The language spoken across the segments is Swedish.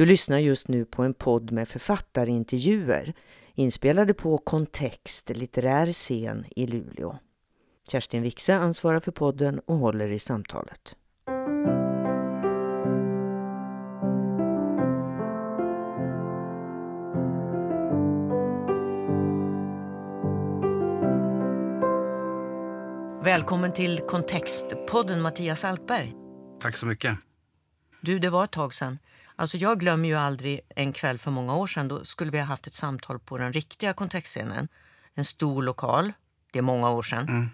Du lyssnar just nu på en podd med författarintervjuer inspelade på Kontext litterär scen i Luleå. Kerstin Wixe ansvarar för podden och håller i samtalet. Välkommen till Kontextpodden Mattias Alkberg. Tack så mycket. Du, det var ett tag sedan. Alltså jag glömmer ju aldrig en kväll för många år sedan. Då skulle vi ha haft ett samtal på den riktiga kontextscenen. En stor lokal. Det är många år sedan. Mm.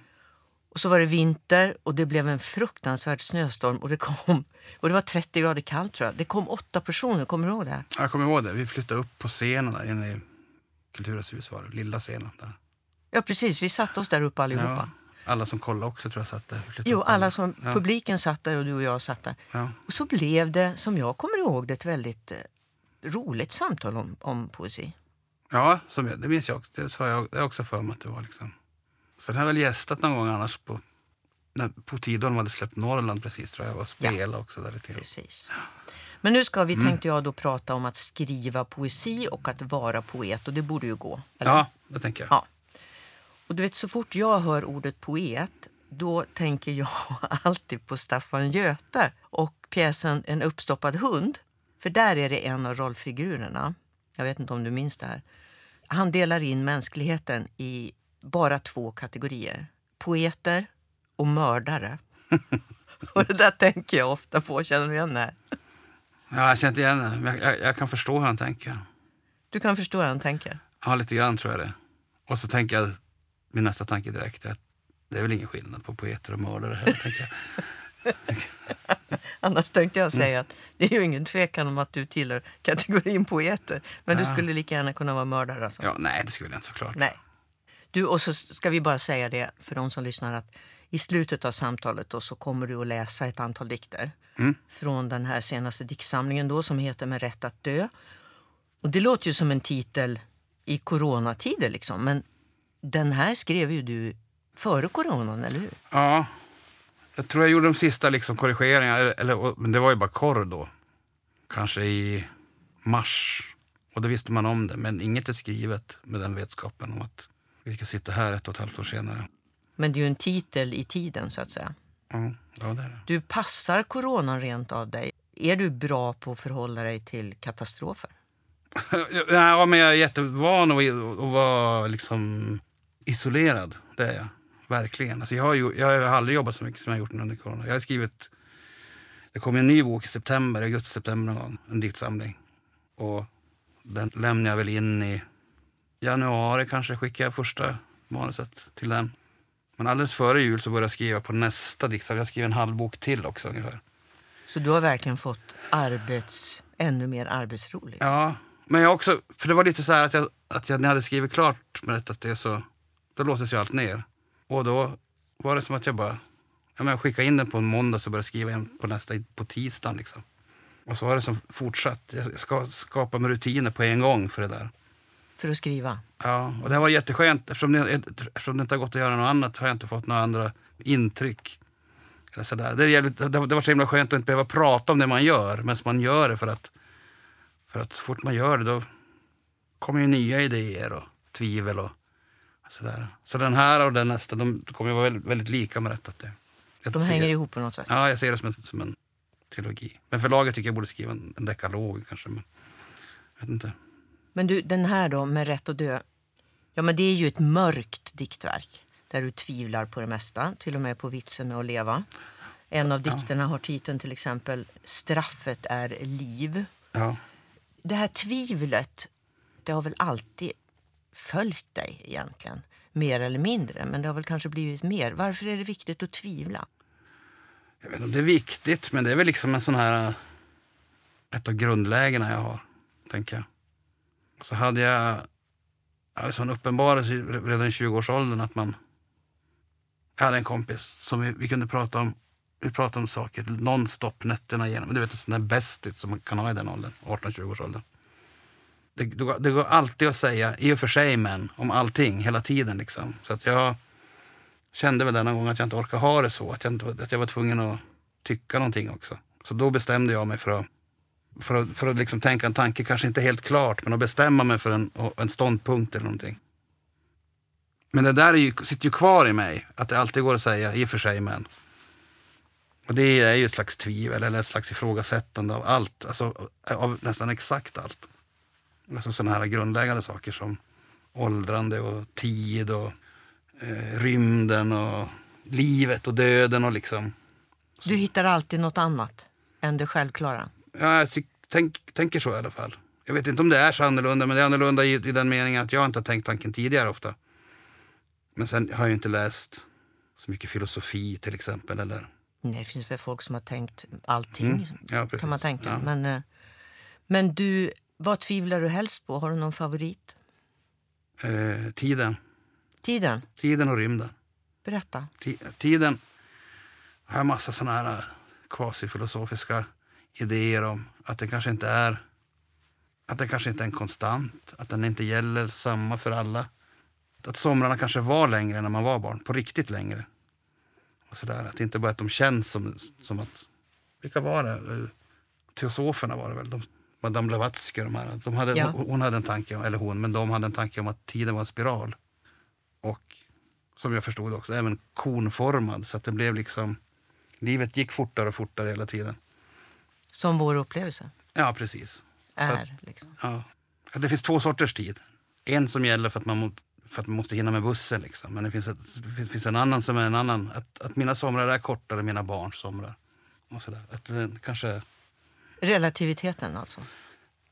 Och så var det vinter och det blev en fruktansvärd snöstorm och det kom och det var 30 grader kallt tror jag. Det kom åtta personer, kommer du ihåg det? Jag kommer ihåg det. Vi flyttade upp på scenen där inne i var det, lilla scenen där. Ja precis, vi satte oss där uppe allihopa. Ja, alla som kollade också tror jag satt där. Jo, alla som, ja. publiken satt där och du och jag satt där. Ja. Och så blev det, som jag kommer ihåg det, ett väldigt eh, roligt samtal om, om poesi. Ja, som jag, det minns jag också. Det sa jag, också för mig att det var liksom. Sen har jag väl gästat någon gång annars på, när, på Tidholm hade släppt Norrland precis tror jag och spela ja. också där lite. Precis. Men nu ska vi, mm. tänkte jag då, prata om att skriva poesi och att vara poet och det borde ju gå. Eller? Ja, det tänker jag. Ja. Och du vet, så fort jag hör ordet poet då tänker jag alltid på Staffan Göte och pjäsen En uppstoppad hund. För där är det en av rollfigurerna. Jag vet inte om du minns det här. Han delar in mänskligheten i bara två kategorier. Poeter och mördare. och det där tänker jag ofta på. Känner du igen det? Ja, jag känner inte igen det. Jag, jag, jag, kan förstå hur han tänker. Du kan förstå hur han tänker? Ja, lite grann tror jag det. Och så tänker jag, min nästa tanke direkt är att det är väl ingen skillnad på poeter och mördare heller, tänker jag. Annars tänkte jag säga att det är ju ingen tvekan om att du tillhör kategorin poeter. Men ja. du skulle lika gärna kunna vara mördare. Alltså. Ja, nej, det skulle jag inte såklart. Nej. Du, och så ska vi bara säga det för de som lyssnar att i slutet av samtalet då, så kommer du att läsa ett antal dikter mm. från den här senaste diktsamlingen då, som heter Med rätt att dö. Och det låter ju som en titel i coronatider liksom, men den här skrev ju du före coronan, eller hur? Ja, jag tror jag gjorde de sista liksom korrigeringarna, eller, eller, men det var ju bara korr då. Kanske i mars. Och då visste man om det, men inget är skrivet med den vetskapen om att vi ska sitta här ett och ett halvt år senare. Men det är ju en titel i tiden så att säga. Ja, ja det är det. Du passar coronan rent av dig. Är du bra på att förhålla dig till katastrofer? ja, men jag är jättevan att, att vara liksom isolerad. Det är jag. Verkligen. Alltså jag, har ju, jag har aldrig jobbat så mycket som jag gjort under corona. Jag har skrivit... Det kom en ny bok i september, augusti-september någon gång. En diktsamling. Och den lämnade jag väl in i januari kanske skickade jag första manuset till den. Men alldeles före jul så började jag skriva på nästa diktsamling. Jag skrev en halv bok till också ungefär. Så du har verkligen fått arbets, ännu mer arbetsroligt? Ja, men jag också, för det var lite så här att jag, att jag när jag hade skrivit klart med detta, att det så, då låstes ju allt ner. Och då var det som att jag bara, ja, men jag skickade in den på en måndag så började jag skriva igen på nästa på tisdagen. Liksom. Och så var det som fortsatt. Jag ska skapa med rutiner på en gång för det där. För att skriva? Ja, och det har varit jätteskönt. Eftersom det, eftersom det inte har gått att göra något annat har jag inte fått några andra intryck. Eller sådär. Det, jävligt, det, det var så himla skönt att inte behöva prata om det man gör, men man gör det för att, för att så fort man gör det då kommer ju nya idéer och tvivel och sådär. Så den här och den nästa, de kommer att vara väldigt, väldigt lika med detta. Det, de hänger ihop på något sätt? Ja, jag ser det som en, som en trilogi. Men förlaget tycker jag borde skriva en, en dekalog kanske. Men, jag vet inte. Men du, den här då, Med rätt att dö. Ja, men det är ju ett mörkt diktverk där du tvivlar på det mesta, till och med på vitsen med att leva. En av dikterna ja. har titeln till exempel Straffet är liv. Ja. Det här tvivlet, det har väl alltid följt dig egentligen? Mer eller mindre, men det har väl kanske blivit mer. Varför är det viktigt att tvivla? Jag vet inte om det är viktigt, men det är väl liksom en sån här... Eh, ett av grundlägena jag har, tänker jag. Så hade jag alltså en uppenbarelse redan i 20-årsåldern att man... Jag hade en kompis som vi, vi kunde prata om vi pratade om saker nonstop nätterna igenom. Du vet en sån där bästis som man kan ha i den åldern, 18-20-årsåldern. Det, det, går, det går alltid att säga, i och för sig men, om allting hela tiden. Liksom. Så att jag kände väl denna gång att jag inte orkar ha det så. Att jag, inte, att jag var tvungen att tycka någonting också. Så då bestämde jag mig för att för att, för att liksom tänka en tanke, kanske inte helt klart, men att bestämma mig för en, en ståndpunkt eller någonting. Men det där är ju, sitter ju kvar i mig, att det alltid går att säga i och för sig men. Och det är ju ett slags tvivel eller ett slags ifrågasättande av allt, alltså av nästan exakt allt. Alltså sådana här grundläggande saker som åldrande och tid och eh, rymden och livet och döden och liksom. Du hittar alltid något annat än det självklara? Ja, jag tänk, tänker så i alla fall. Jag vet inte om det är så annorlunda, men det är annorlunda i, i den meningen att jag inte har tänkt tanken tidigare ofta. Men sen har jag inte läst så mycket filosofi till exempel. Eller... Nej, det finns väl folk som har tänkt allting, mm. ja, kan man tänka. Ja. Men, eh, men du, vad tvivlar du helst på? Har du någon favorit? Eh, tiden. Tiden? Tiden och rymden. Berätta. T tiden har jag massa såna här kvasifilosofiska idéer om att det kanske inte är att det kanske inte är en konstant, att den inte gäller samma för alla. Att somrarna kanske var längre när man var barn, på riktigt längre. Och sådär. Att det inte bara att de känns som, som att, vilka var det? Teosoferna var det väl, de, Madame Blavatsky de här. De hade, ja. Hon hade en tanke, eller hon, men de hade en tanke om att tiden var en spiral. Och som jag förstod också, även konformad. Så att det blev liksom, livet gick fortare och fortare hela tiden. Som vår upplevelse? Ja, precis. Är, att, liksom. ja. Det finns två sorters tid. En som gäller för att man, för att man måste hinna med bussen. Liksom. Men det finns, ett, det finns en annan som är en annan. Att, att mina somrar är kortare än mina barns somrar. Och sådär. Att det, kanske... Relativiteten alltså?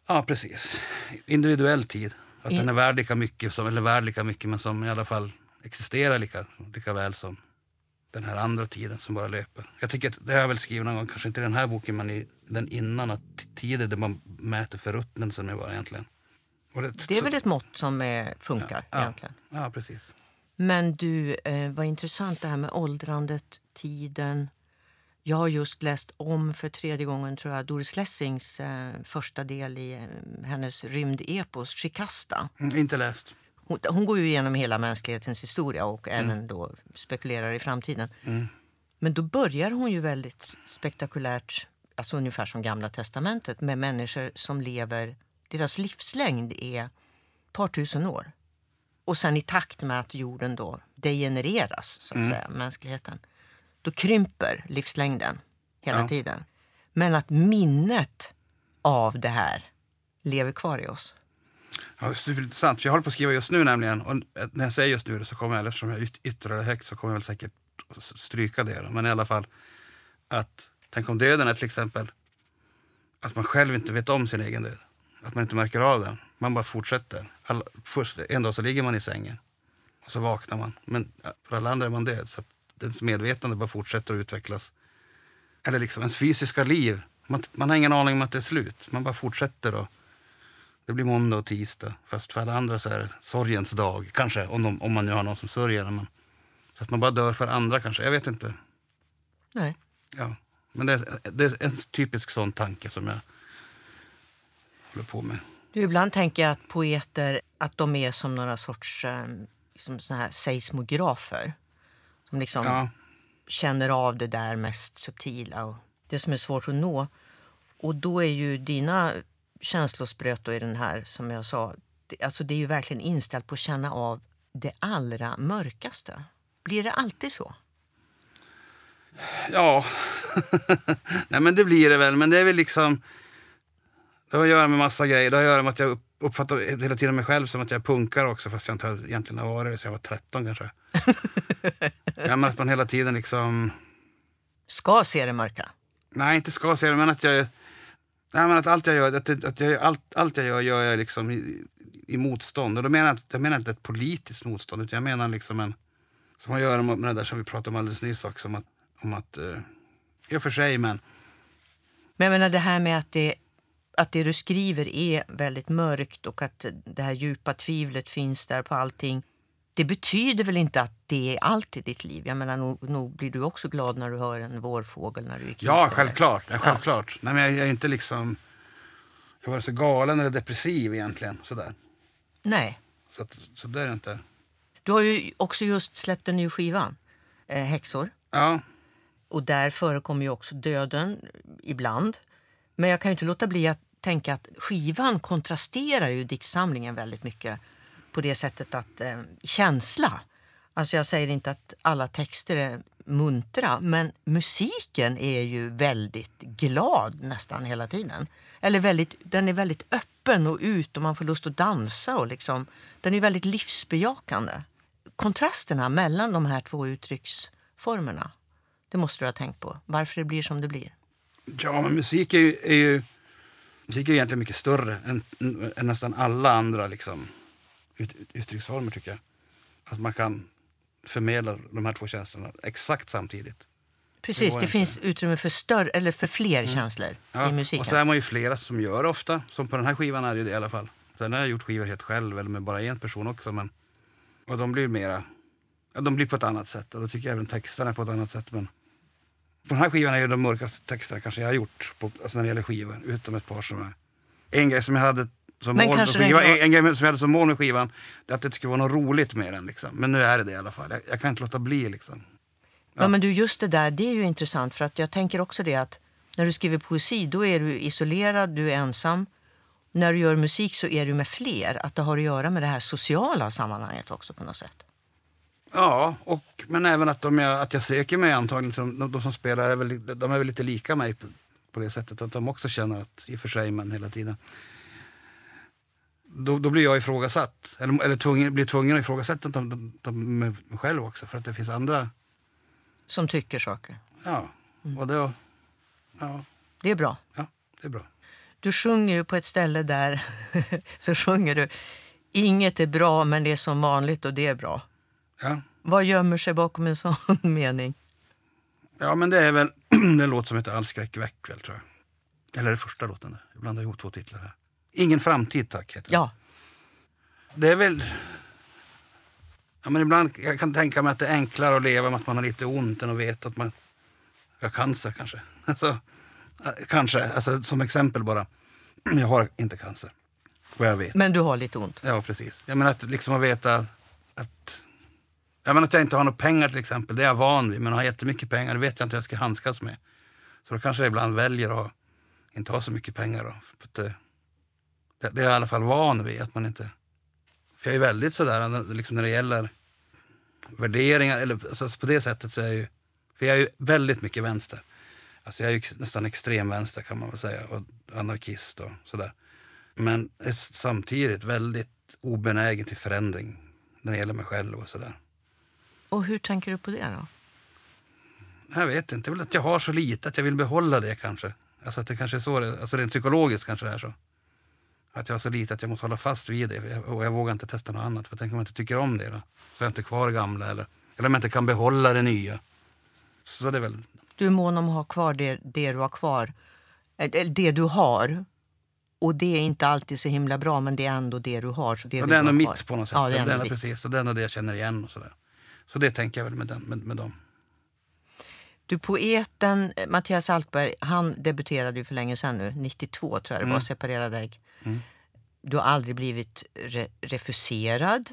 Ja, precis. Individuell tid. Att In... den är värd lika mycket, som, eller värd lika mycket men som i alla fall existerar lika, lika väl som den här andra tiden som bara löper. Jag tycker att, det har jag väl skrivit någon gång, kanske inte i den här boken men i den innan, att tiden där man mäter förruttnelsen med bara egentligen. Det, det, är så, väl ett mått som är, funkar ja, egentligen? Ja, ja, precis. Men du, eh, vad intressant det här med åldrandet, tiden. Jag har just läst om för tredje gången tror jag, Doris Lessings eh, första del i eh, hennes rymdepos Shikasta. Mm, inte läst. Hon, hon, går ju igenom hela mänsklighetens historia och mm. även då spekulerar i framtiden. Mm. Men då börjar hon ju väldigt spektakulärt, alltså ungefär som Gamla testamentet, med människor som lever, deras livslängd är ett par tusen år. Och sen i takt med att jorden då degenereras, så att mm. säga, mänskligheten, då krymper livslängden hela ja. tiden. Men att minnet av det här lever kvar i oss. Ja, superintressant. Jag håller på att skriva just nu nämligen. Och när jag säger just nu så kommer jag, eftersom jag yttrar det högt så kommer jag väl säkert stryka det. Men i alla fall, att tänk om döden är till exempel att man själv inte vet om sin egen död. Att man inte märker av den. Man bara fortsätter. All, först, en dag så ligger man i sängen och så vaknar man. Men för alla andra är man död. Så att ens medvetande bara fortsätter att utvecklas. Eller liksom ens fysiska liv. Man, man har ingen aning om att det är slut. Man bara fortsätter. Och, det blir måndag och tisdag. Fast för alla andra så är det sorgens dag. Kanske, om, de, om man nu har någon som sörjer. Men, så att man bara dör för andra kanske. Jag vet inte. Nej. Ja. Men det är, det är en typisk sån tanke som jag håller på med. Du, ibland tänker jag att poeter att de är som några sorts liksom såna här seismografer. Som liksom ja. känner av det där mest subtila och det som är svårt att nå. Och då är ju dina känslospröt i den här, som jag sa, det, alltså det är ju verkligen inställt på att känna av det allra mörkaste. Blir det alltid så? Ja, nej men det blir det väl. Men det är väl liksom... Det har att göra med massa grejer. Det har att göra med att jag uppfattar hela tiden mig själv som att jag punkar också fast jag inte egentligen har varit det sen jag var 13 kanske. ja, men att man hela tiden liksom... Ska se det mörka? Nej, inte ska se det, men att jag Nej, men att allt jag gör, att, att jag, allt, allt jag gör, gör jag liksom i, i motstånd. Och då menar jag, jag menar inte ett politiskt motstånd, utan jag menar liksom en... Som har att göra med det där som vi pratade om alldeles nyss också, om att... Om att uh, I och för sig, men... Men jag menar det här med att det, att det du skriver är väldigt mörkt och att det här djupa tvivlet finns där på allting det betyder väl inte att det är allt i ditt liv? Jag menar, nog, nog blir du också glad när du hör en vårfågel när du gick Ja, självklart. Ja, självklart. Nej, men jag, jag, är inte liksom... Jag var så galen eller depressiv egentligen. Sådär. Nej. Så, så det är det inte. Du har ju också just släppt en ny skiva, eh, Häxor. Ja. Och där förekommer ju också döden ibland. Men jag kan ju inte låta bli att tänka att skivan kontrasterar ju diktsamlingen väldigt mycket på det sättet att eh, känsla. Alltså jag säger inte att alla texter är muntra, men musiken är ju väldigt glad nästan hela tiden. Eller väldigt, den är väldigt öppen och ut och man får lust att dansa. Och liksom, den är väldigt livsbejakande. Kontrasterna mellan de här två uttrycksformerna, det måste du ha tänkt på. Varför det blir som det blir. Ja, men musik är ju, är ju, musik är ju egentligen mycket större än, än nästan alla andra liksom, ut, uttrycksformer tycker jag. Att man kan förmedla de här två känslorna exakt samtidigt. Precis, det inte. finns utrymme för, större, eller för fler känslor Mm. Ja, i musiken. och så är man ju flera som gör det ofta. Som på den här skivan är det det i alla fall. Sen har jag gjort skivor helt själv eller med bara en person också. Men, och de blir mera, ja, de blir på ett annat sätt. Och då tycker jag även texterna är på ett annat sätt. Men på den här skivan är ju de mörkaste texterna kanske jag har gjort på, alltså när det gäller skivor. Utom ett par som är... En grej som jag hade som Men mål med skivan, en, en grej som jag hade som mål med skivan, det är att det inte skulle vara något roligt med den. Liksom. Men nu är det det i alla fall. Jag, jag kan inte låta bli liksom. Ja. men du, just det där, det är ju intressant för att jag tänker också det att när du skriver poesi då är du isolerad, du är ensam. När du gör musik så är du med fler, att det har att göra med det här sociala sammanhanget också på något sätt. Ja, och, men även att, de jag, att jag söker mig antagligen de, de, de som spelar, är väl, de är väl lite lika mig på, på det sättet att de också känner att, i och för sig, men hela tiden. Då, då blir jag ifrågasatt, eller, eller tvungen, blir tvungen att ifrågasätta dem, dem, dem mig själv också för att det finns andra. Som tycker saker. Ja, och då, ja, Det är bra. ja, det är bra. Du sjunger ju på ett ställe där så sjunger du Inget är bra men det är som vanligt och det är bra. Ja. Vad gömmer sig bakom en sån mening? ja, men det är väl den låt som heter All skräck väck väl, tror jag. Eller det första låten, där. jag blandar ihop två titlar här. Ingen framtid tack, heter. Ja, Det är väl... Ja, men ibland jag kan tänka mig att det är enklare att leva med att man har lite ont än att veta att man har cancer kanske. Alltså, kanske, alltså, som exempel bara. Jag har inte cancer, vad jag vet. men du har lite ont. Ja, precis. Jag menar att liksom att veta att... Jag menar att jag inte har några pengar till exempel, det är jag van vid. Men har ha jättemycket pengar, det vet jag inte hur jag ska handskas med. Så då kanske jag ibland väljer att inte ha så mycket pengar. Då, för att eh, det, det, är jag i alla fall van vid. Att man inte, för jag är väldigt sådär liksom när det gäller värderingar. Eller, alltså på det sättet så är jag ju... För jag är ju väldigt mycket vänster. Alltså jag är ju nästan extremvänster kan man väl säga. Och anarkist och sådär. Men eh, är samtidigt väldigt obenägen till förändring när det gäller mig själv och sådär. Och hur tänker du på det då? Jag vet inte, väl att jag har så lite att jag vill behålla det kanske. Alltså att det kanske är så, det, alltså rent psykologiskt kanske det är så. Att jag har så lite att jag måste hålla fast vid det och jag vågar inte testa något annat. För tänk om jag inte tycker om det då? Så är jag inte kvar gamla eller, eller om jag inte kan behålla det nya. Så det är väl, Du är mån om att ha kvar det, det du har kvar. Eller det du har. Och det är inte alltid så himla bra men det är ändå det du har. Så det, och vill det är ändå mitt på något sätt. Ja, det är det är ändå ändå precis, och det är ändå det jag känner igen och sådär. Så det tänker jag väl med, den, med, med dem. Du, poeten eh, Mattias Altberg han debuterade ju för länge sedan nu, 92 tror jag det var, Mm. Separerad ägg. Mm. Du har aldrig blivit re refuserad.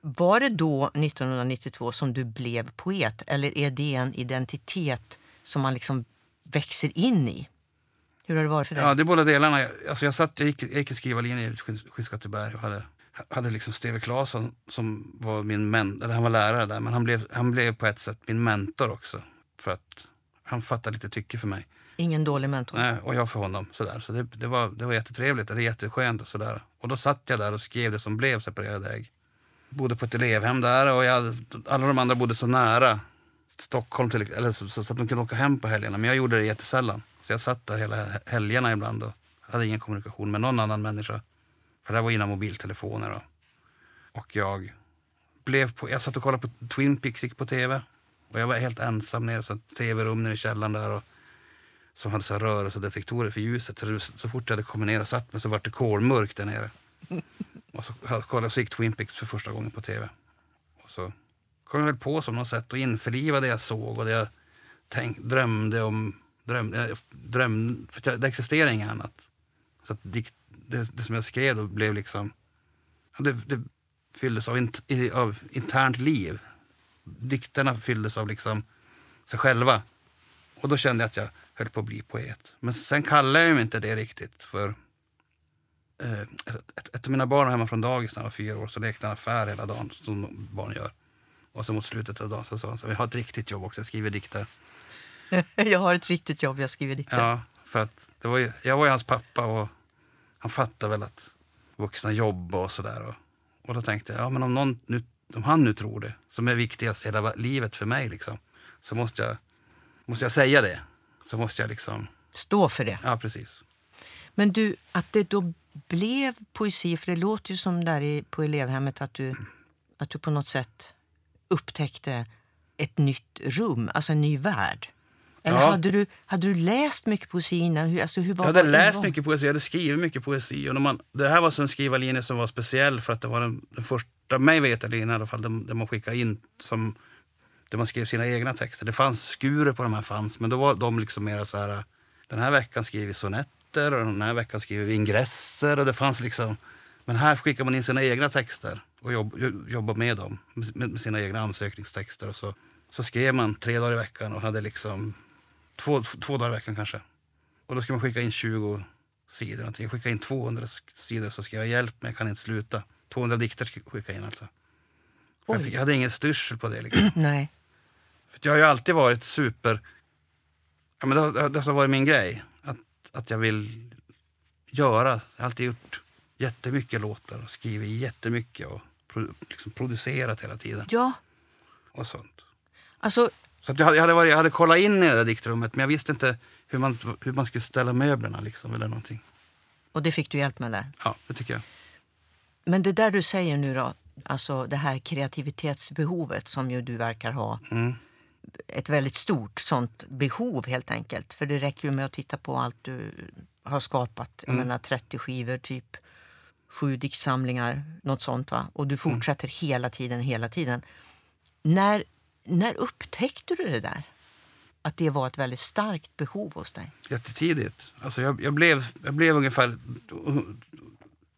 Var det då, 1992, som du blev poet? Eller är det en identitet som man liksom växer in i? Hur har det varit för dig? Ja, det är båda delarna. Alltså jag, satt, jag, gick, jag gick i skrivarlinjen i Skinnskatteberg och hade, hade liksom Steve Claesson som var min mentor, eller han var lärare där, men han blev, han blev på ett sätt min mentor också. För att han fattade lite tycke för mig. Ingen dålig mentor? Nej, och jag för honom. Sådär. Så det, det, var, det var jättetrevligt, det är jätteskönt och sådär. Och då satt jag där och skrev det som blev Separerad ägg. Bodde på ett elevhem där och jag, alla de andra bodde så nära Stockholm till, eller så, så, att de kunde åka hem på helgerna. Men jag gjorde det jättesällan. Så jag satt där hela helgerna ibland och hade ingen kommunikation med någon annan människa. För det här var innan mobiltelefoner. Då. och jag blev på, jag satt och kollade på Twin Peaks, på tv. Och jag var helt ensam nere i ett tv-rum nere i källaren där. Och, som hade så här rörelsedetektorer för ljuset. Så, det, så fort jag hade kommit ner och satt mig så var det kolmörkt där nere. Och så kollade så gick Twin Peaks för första gången på tv. Och så kom jag väl på som något sätt att införliva det jag såg och det jag tänk, drömde om. Drömde, eh, jag drömde, för det existerar inget annat. Så att dikt, det, det som jag skrev då blev liksom... Det, det fylldes av, int, i- av internt liv. Dikterna fylldes av liksom sig själva. Och då kände jag att jag, höll på att bli poet. Men sen kallade jag mig inte det riktigt för eh, ett, ett, av mina barn var hemma från dagis när han var fyra år så lekte han affär hela dagen som barn gör. Och så mot slutet av dagen så sa han så vi har ett riktigt jobb också, jag skriver dikter. jag har ett riktigt jobb, jag skriver dikter. Ja, för att det var ju, jag var ju hans pappa och han fattade väl att vuxna jobbar och sådär. Och, och då tänkte jag, ja men om, någon nu, om han nu tror det, som är viktigast hela livet för mig liksom, så måste jag, måste jag säga det. Så måste jag liksom... Stå för det. Ja, precis. Men du, att det då blev poesi, för det låter ju som där i, på elevhemmet att du, att du på något sätt upptäckte ett nytt rum, alltså en ny värld. Eller Ja. hade, du, hade du läst mycket poesi innan? Hur, alltså, hur var Jag hade läst mycket poesi, jag hade skrivit mycket poesi. Och när man, det här var så en skrivarlinje som var speciell för att det var den, den första, mig veterligen i alla fall, där, där man skickade in som, där man skrev sina egna texter. Det fanns skurer på de här fanns, men då var de liksom mer så här, den här veckan skriver vi sonetter och den här veckan skriver vi ingresser och det fanns liksom, men här skickar man in sina egna texter och jobb, jo- jobbar med dem, med, med sina egna ansökningstexter. Och så, så skrev man tre dagar i veckan och hade liksom två, två dagar i veckan kanske. Och då ska man skicka in 20 sidor. någonting. Jag skickade in 200 sidor så skrev jag hjälp mig, jag kan inte sluta. 200 dikter ska jag skicka in alltså. Jag, fick, jag hade ingen styrsel på det. Liksom. Nej. För jag har ju alltid varit super... Ja, men det, det har varit min grej. Att, att jag vill göra. Jag har alltid gjort jättemycket låtar och skrivit jättemycket och pro, liksom producerat hela tiden. Ja, Och sånt. alltså Så att jag, hade, jag, hade varit, jag hade kollat in i det där diktrummet men jag visste inte hur man, hur man skulle ställa möblerna liksom, eller någonting. och det fick du hjälp med där. Ja, det tycker jag. Men det där du säger nu då, alltså det här kreativitetsbehovet som ju du verkar ha. Mm. Ett väldigt stort sånt behov helt enkelt. För det räcker ju med att titta på allt du har skapat. Jag menar 30 skivor, typ sju diktsamlingar, något sånt va. Och du fortsätter hela tiden, hela tiden. När, när upptäckte du det där? Att det var ett väldigt starkt behov hos dig? Jättetidigt. Alltså jag, jag, blev, jag blev ungefär,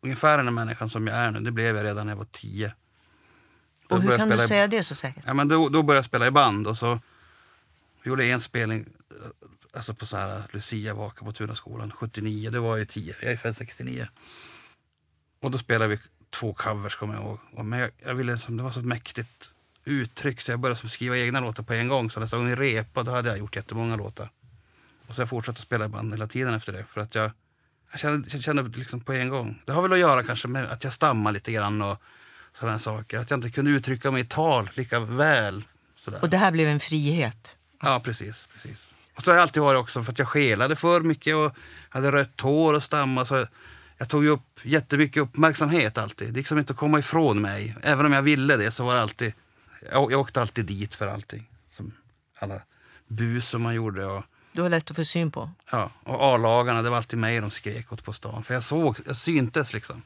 ungefär den människan som jag är nu. Det blev jag redan när jag var tio. Då Och hur kan du i- säga det så säkert? Ja, men då, då började jag spela i band och så gjorde jag en spelning alltså på så här Lucia vaka på Tunaskolan 79. Det var ju 10, jag är född 69. Och då spelade vi två covers kommer jag ihåg. Och jag, jag ville, liksom- det var så mäktigt uttryck så jag började skriva egna låtar på en gång. Så nästa gång vi repade hade jag gjort jättemånga låtar. Och så har jag fortsatt att spela i band hela tiden efter det. För att jag, jag kände, jag kände liksom på en gång. Det har väl att göra kanske med att jag stammar lite grann och sådana saker. Att jag inte kunde uttrycka mig i tal lika väl. Sådär. Och det här blev en frihet? Ja, precis. precis. Och så har jag alltid varit också för att jag skelade för mycket och hade rött hår och stamma. Så jag tog ju upp jättemycket uppmärksamhet alltid. Det gick som inte att komma ifrån mig. Även om jag ville det så var det alltid... Jag, jag åkte alltid dit för allting. Som alla bus som man gjorde. Och, Du har lätt att få syn på. ja, och A-lagarna, det var alltid mig de skrek åt på stan. För jag såg, jag syntes liksom.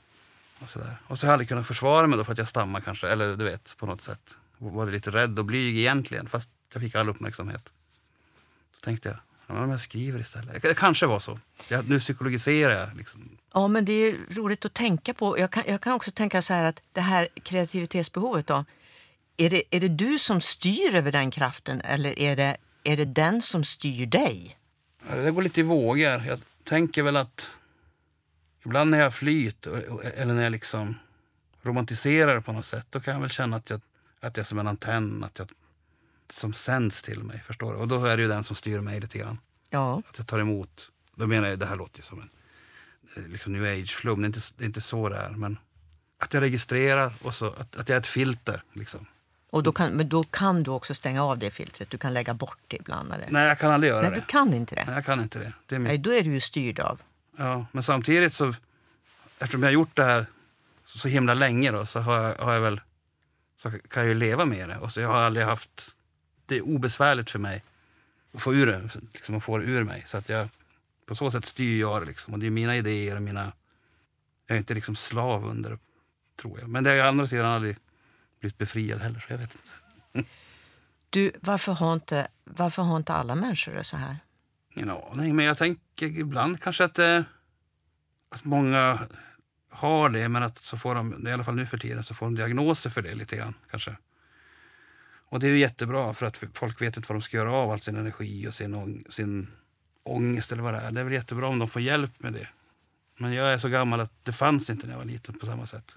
Och, sådär. och så har jag kunnat försvara mig då för att jag stammar kanske. Eller du vet, på något sätt. Var lite rädd och blyg egentligen. Fast jag fick all uppmärksamhet. Så tänkte jag, ja, men jag skriver istället. Det kanske var så. Jag, nu psykologiserar jag. Liksom. Ja, men det är roligt att tänka på. Jag kan, jag kan också tänka så här att det här kreativitetsbehovet då. Är det, är det du som styr över den kraften eller är det, är det den som styr dig? Det går lite i vågor. Jag tänker väl att ibland när jag flyt och- och- eller när jag liksom romantiserar det på något sätt, då kan jag väl känna att jag, att jag är som en antenn, att jag, som sänds till mig. Förstår du? Och då är det ju den som styr mig lite grann. Ja, Att jag tar emot. Då menar jag, det här låter ju som en eh, liksom new age-flum. Det, är inte- det är inte så det är. Men att jag registrerar och så, att, att jag är ett filter. Liksom. Och då kan, men då kan du också stänga av det filtret. Du kan lägga bort det ibland. Eller? Nej, jag kan aldrig göra Nej, det. du kan inte det. Nej, jag kan inte det. det är mitt Nej, då är du ju styrd av. Ja, men samtidigt så, eftersom jag har gjort det här så, så himla länge då, så har jag, har jag väl, så kan jag ju leva med det. Och så jag har aldrig haft, det är obesvärligt för mig att få ur det, liksom att få det ur mig. Så att jag, på så sätt styr jag det liksom. Och det är mina idéer och mina, jag är inte liksom slav under det, tror jag. Men det har jag å andra sidan aldrig blivit befriad heller, så jag vet inte. Du, varför har inte, varför har inte alla människor det så här? Ingen aning, men jag tänker ibland kanske att, eh, att många har det, men att så får de, i alla fall nu för tiden, så får de diagnoser för det lite grann kanske. Och det är ju jättebra för att folk vet inte vad de ska göra av all sin energi och sin, sin ångest eller vad det är. Det är väl jättebra om de får hjälp med det. Men jag är så gammal att det fanns inte när jag var liten på samma sätt.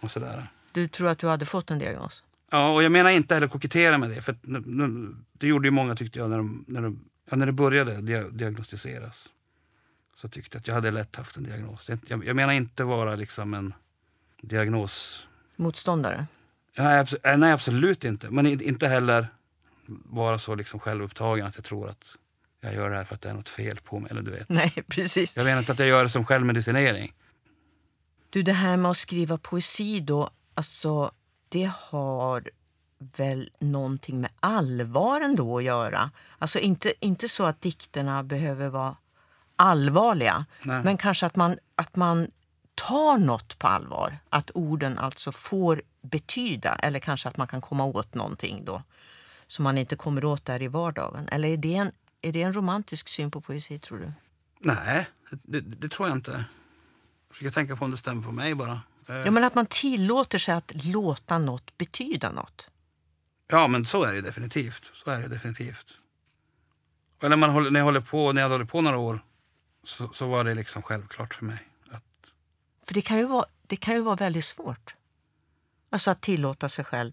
Och sådär. Du tror att du hade fått en diagnos? Ja, och jag menar inte heller kokettera med det. För det gjorde ju många tyckte jag när, de, när, de, när det började diagnostiseras. Så tyckte jag att jag hade lätt haft en diagnos. Jag, jag menar inte vara liksom en diagnos... Motståndare? Nej, nej, absolut inte. Men inte heller vara så liksom självupptagen att jag tror att jag gör det här för att det är något fel på mig. Eller du vet. Nej, precis. Jag menar inte att jag gör det som självmedicinering. Du, det här med att skriva poesi då, alltså det har väl någonting med allvaren då att göra? Alltså inte, inte så att dikterna behöver vara allvarliga, Nej. men kanske att man, att man tar något på allvar. Att orden alltså får betyda, eller kanske att man kan komma åt någonting då som man inte kommer åt där i vardagen. Eller är det en, är det en romantisk syn på poesi, tror du? Nej, det, det tror jag inte. Jag försöker tänka på om det stämmer på mig bara. Ja, men att man tillåter sig att låta något betyda något. Ja, men så är det definitivt. Så är det definitivt. Och när, man håller, när, jag håller på, när jag håller på några år så, så, var det liksom självklart för mig. Att... För det kan, ju vara, det kan ju vara väldigt svårt. Alltså att tillåta sig själv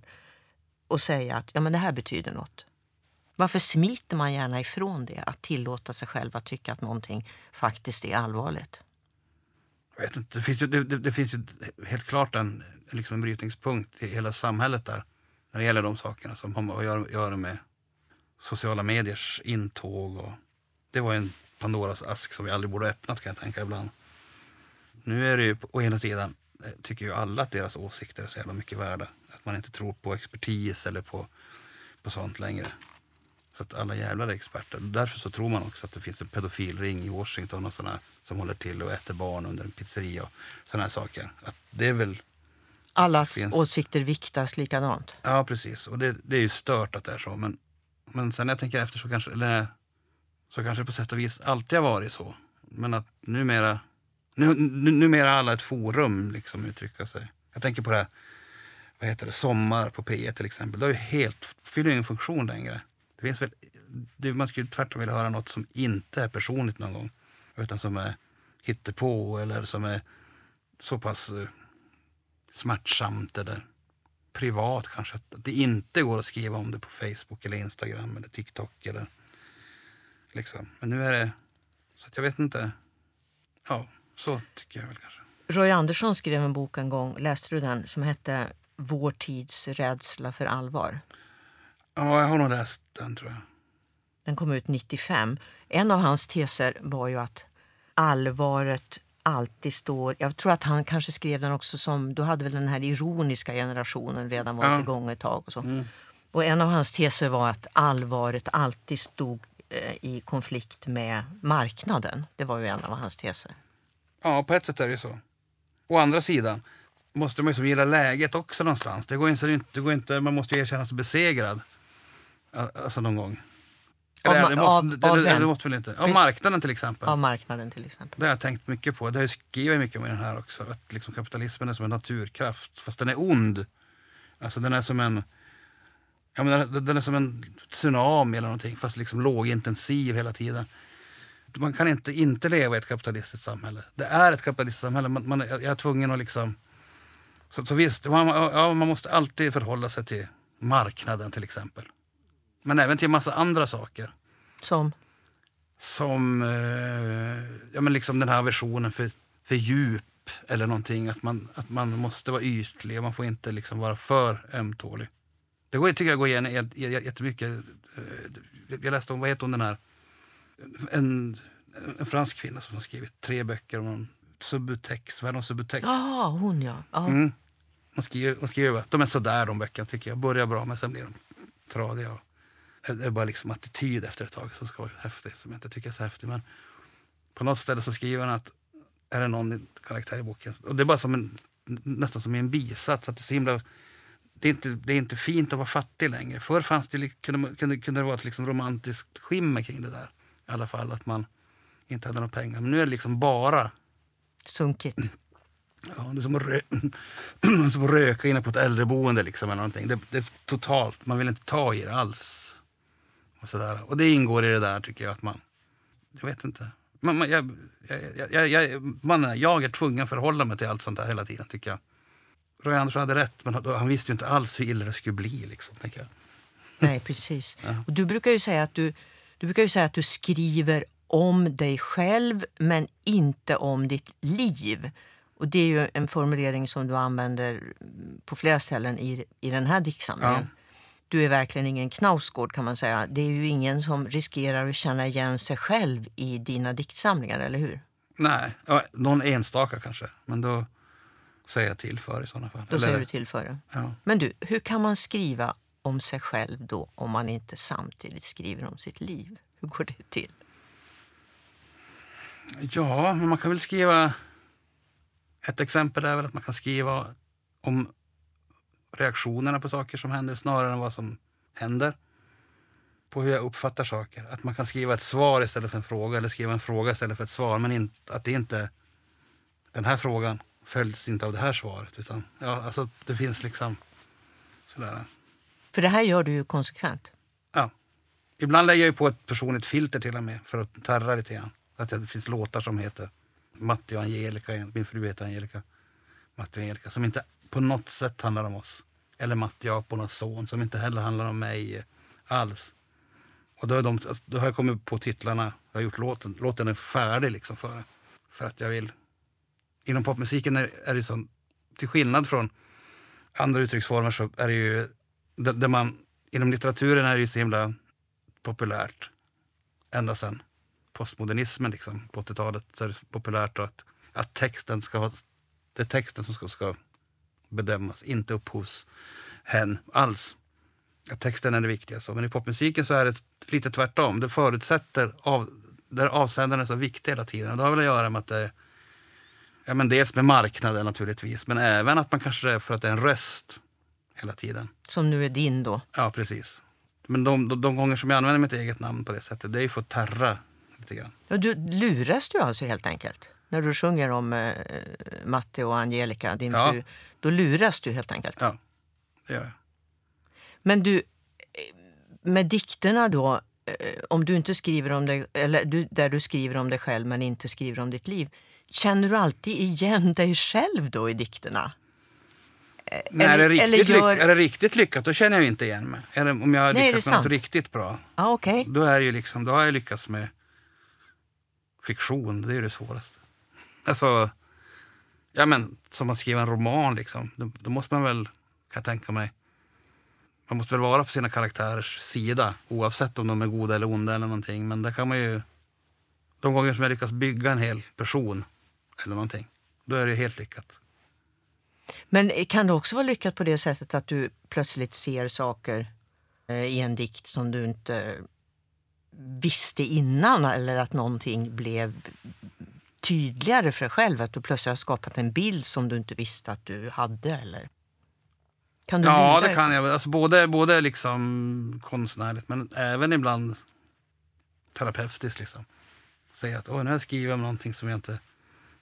och säga att ja, men det här betyder något. Varför smiter man gärna ifrån det? Att tillåta sig själv att tycka att någonting faktiskt är allvarligt. Jag vet inte, det finns ju, det, det, finns ju helt klart en, liksom en brytningspunkt i hela samhället där när det gäller de sakerna som har att göra, med sociala mediers intåg. Och, det var en Pandoras ask som vi aldrig borde ha öppnat kan jag tänka ibland. Nu är det ju å ena sidan eh, tycker ju alla att deras åsikter är så jävla mycket värda. Att man inte tror på expertis eller på, på sånt längre. Att alla jävlar är experter. Därför så tror man också att det finns en pedofilring i Washington och såna, som håller till och äter barn under en pizzeria och sådana här saker. Att det är väl... Allas finns... åsikter viktas likadant. Ja, precis. Och det, det är ju stört att det är så. Men, men sen när jag tänker efter så kanske, eller, så kanske det på sätt och vis alltid har varit så. Men att numera, nu, numera alla ett forum liksom uttrycka sig. Jag tänker på det här vad heter det, Sommar på P1 till exempel. Det har ju helt, fyller ingen funktion längre. Det finns väl, det, man skulle tvärtom vilja höra något som inte är personligt någon gång. Utan som är hittepå eller som är så pass uh, smärtsamt eller privat kanske. Att det inte går att skriva om det på Facebook eller Instagram eller TikTok. Eller, liksom. Men nu är det... Så att jag vet inte. Ja, så tycker jag väl kanske. Roy Andersson skrev en bok en gång, läste du den, som hette Vår tids rädsla för allvar? Ja, jag har nog läst den tror jag. Den kom ut 95. En av hans teser var ju att allvaret alltid står... Jag tror att han kanske skrev den också som... Då hade väl den här ironiska generationen redan varit ja. igång ett tag. Och, så. Mm. och en av hans teser var att allvaret alltid stod eh, i konflikt med marknaden. Det var ju en av hans teser. Ja, på ett sätt är det så. Å andra sidan måste man ju gilla läget också någonstans. Det går inte, det går inte, man måste ju erkänna sig besegrad. Alltså någon gång. Eller, av, det måste, av, det, av det, det måste väl inte. Av marknaden till exempel. Av marknaden till exempel. Det har jag tänkt mycket på. Det har jag skrivit mycket om i den här också. Att liksom kapitalismen är som en naturkraft. Fast den är ond. Alltså den är som en... Ja, men den är som en tsunami eller någonting. Fast liksom lågintensiv hela tiden. Man kan inte inte leva i ett kapitalistiskt samhälle. Det är ett kapitalistiskt samhälle. Man, man, jag är tvungen att liksom... Så, så visst, man, ja, man måste alltid förhålla sig till marknaden till exempel. Men även till en massa andra saker. Som? Som eh, ja, men liksom den här versionen för, för djup eller någonting. Att man, att man måste vara ytlig och man får inte liksom vara för ömtålig. Det går, tycker jag går igen jättemycket. Eh, jag läste om, vad heter hon den här, en, en fransk kvinna som har skrivit tre böcker om Subutex. Vad är de Subutex? Ja, hon ja. Mm. Hon skriver, hon skriver, de är sådär de böckerna tycker jag. Börjar bra men sen blir de tradiga. Och, det är bara liksom attityd efter ett tag som ska vara häftig, som jag inte tycker är så häftig. Men på något ställe så skriver han att är det någon karaktär i boken, och det är bara som en, nästan som i en bisats, att det är så himla det är, inte, det är inte fint att vara fattig längre. Förr fanns det, kunde, kunde, kunde det vara ett liksom romantiskt skimmer kring det där. I alla fall att man inte hade några pengar. Men nu är det liksom bara... Sunkigt. Ja, det är som att, rö som att röka inne på ett äldreboende. Liksom, eller någonting. Det, det är totalt, man vill inte ta i det alls. Och, sådär. och det ingår i det där tycker jag att man jag vet inte. Man, man, jag, jag, jag, jag, man, jag är tvungen att förhålla mig till allt sånt där hela tiden tycker jag. Roy Andersson hade rätt, men han visste ju inte alls hur illa det skulle bli. Liksom, tänker jag. Nej, precis. Ja. Och du brukar ju säga att du, du brukar ju säga att du skriver om dig själv, men inte om ditt liv. Och Det är ju en formulering som du använder på flera ställen i, i den här diktsamlingen. Ja. Du är verkligen ingen Knausgård kan man säga. Det är ju ingen som riskerar att känna igen sig själv i dina diktsamlingar, eller hur? Nej, någon enstaka kanske. Men då säger jag till för i sådana fall. Då eller, säger du till för ja. Men du, hur kan man skriva om sig själv då om man inte samtidigt skriver om sitt liv? Hur går det till? Ja, men man kan väl skriva... Ett exempel är väl att man kan skriva om reaktionerna på saker som händer snarare än vad som händer. På hur jag uppfattar saker. Att man kan skriva ett svar istället för en fråga eller skriva en fråga istället för ett svar. Men in, att det inte den här frågan följs inte av det här svaret. Utan, ja, alltså, det finns liksom sådär. För det här gör du ju konsekvent. Ja. Ibland lägger jag på ett personligt filter till och med för att terra lite grann. Att det finns låtar som heter Matti och Angelica, min fru heter Angelica, Matti och Angelica, som inte på något sätt handlar om oss. Eller Matti Apornas son, som inte heller handlar om mig alls. Och då, de, alltså, då har jag kommit på titlarna, jag har gjort låten, låten är färdig liksom för, för att jag vill. Inom popmusiken är, är det så, till skillnad från andra uttrycksformer så är det ju, där man, inom litteraturen är det ju så himla populärt ända sedan postmodernismen liksom, på 80-talet så är det populärt att, att texten ska ha, det är texten som ska, ska bedömas, inte upphovshän alls. Att texten är det viktigaste. Men i popmusiken så är det lite tvärtom. Det förutsätter, av, där avsändaren är så viktig hela tiden. Och det har väl att göra med att det Ja, men dels med marknaden naturligtvis, men även att man kanske för att det är en röst hela tiden. Som nu är din då? Ja, precis. Men de, de, de gånger som jag använder mitt eget namn på det sättet, det är ju för att terra lite grann. Ja, du, luras du alltså helt enkelt? När du sjunger om eh, Matte och Angelica, din ja. fru, då luras du helt enkelt? Ja, det gör jag. Men du, med dikterna då, eh, om du inte skriver om dig, eller du, där du skriver om dig själv men inte skriver om ditt liv, känner du alltid igen dig själv då i dikterna? Nej, eller, är, det riktigt gör... är det riktigt lyckat då känner jag inte igen mig. Är det, om jag har lyckats med något riktigt bra, ah, okay. då, är ju liksom, då har jag lyckats med fiktion. Det är det svåraste. Alltså, ja, men, som att skriva en roman, liksom. då, då måste man väl, kan jag tänka mig, man måste väl vara på sina karaktärers sida oavsett om de är goda eller onda eller någonting. Men där kan man ju, de gånger som jag lyckas bygga en hel person eller någonting, då är det helt lyckat. Men kan det också vara lyckat på det sättet att du plötsligt ser saker eh, i en dikt som du inte visste innan eller att någonting blev tydligare för dig själv? Att du plötsligt har skapat en bild som du inte visste att du hade? Eller? Kan du ja, det kan jag. Alltså både, både liksom konstnärligt men även ibland terapeutiskt. Liksom. Säga att nu har jag skrivit om någonting som jag inte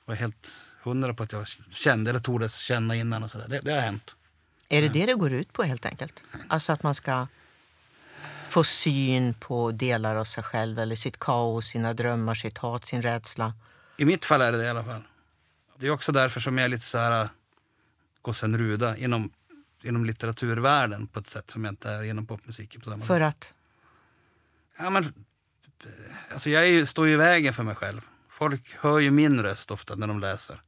var helt hundra på att jag kände eller tordes känna innan. Och så det, det, har hänt. Är det det det går ut på helt enkelt? Alltså att man ska få syn på delar av sig själv eller sitt kaos, sina drömmar, sitt hat, sin rädsla? I mitt fall är det det i alla fall. Det är också därför som jag är lite så här äh, gossen Ruda inom, inom litteraturvärlden på ett sätt som jag inte är inom popmusiken. På samma För att? Ja, men, alltså jag är, står ju i vägen för mig själv. Folk hör ju min röst ofta när de läser.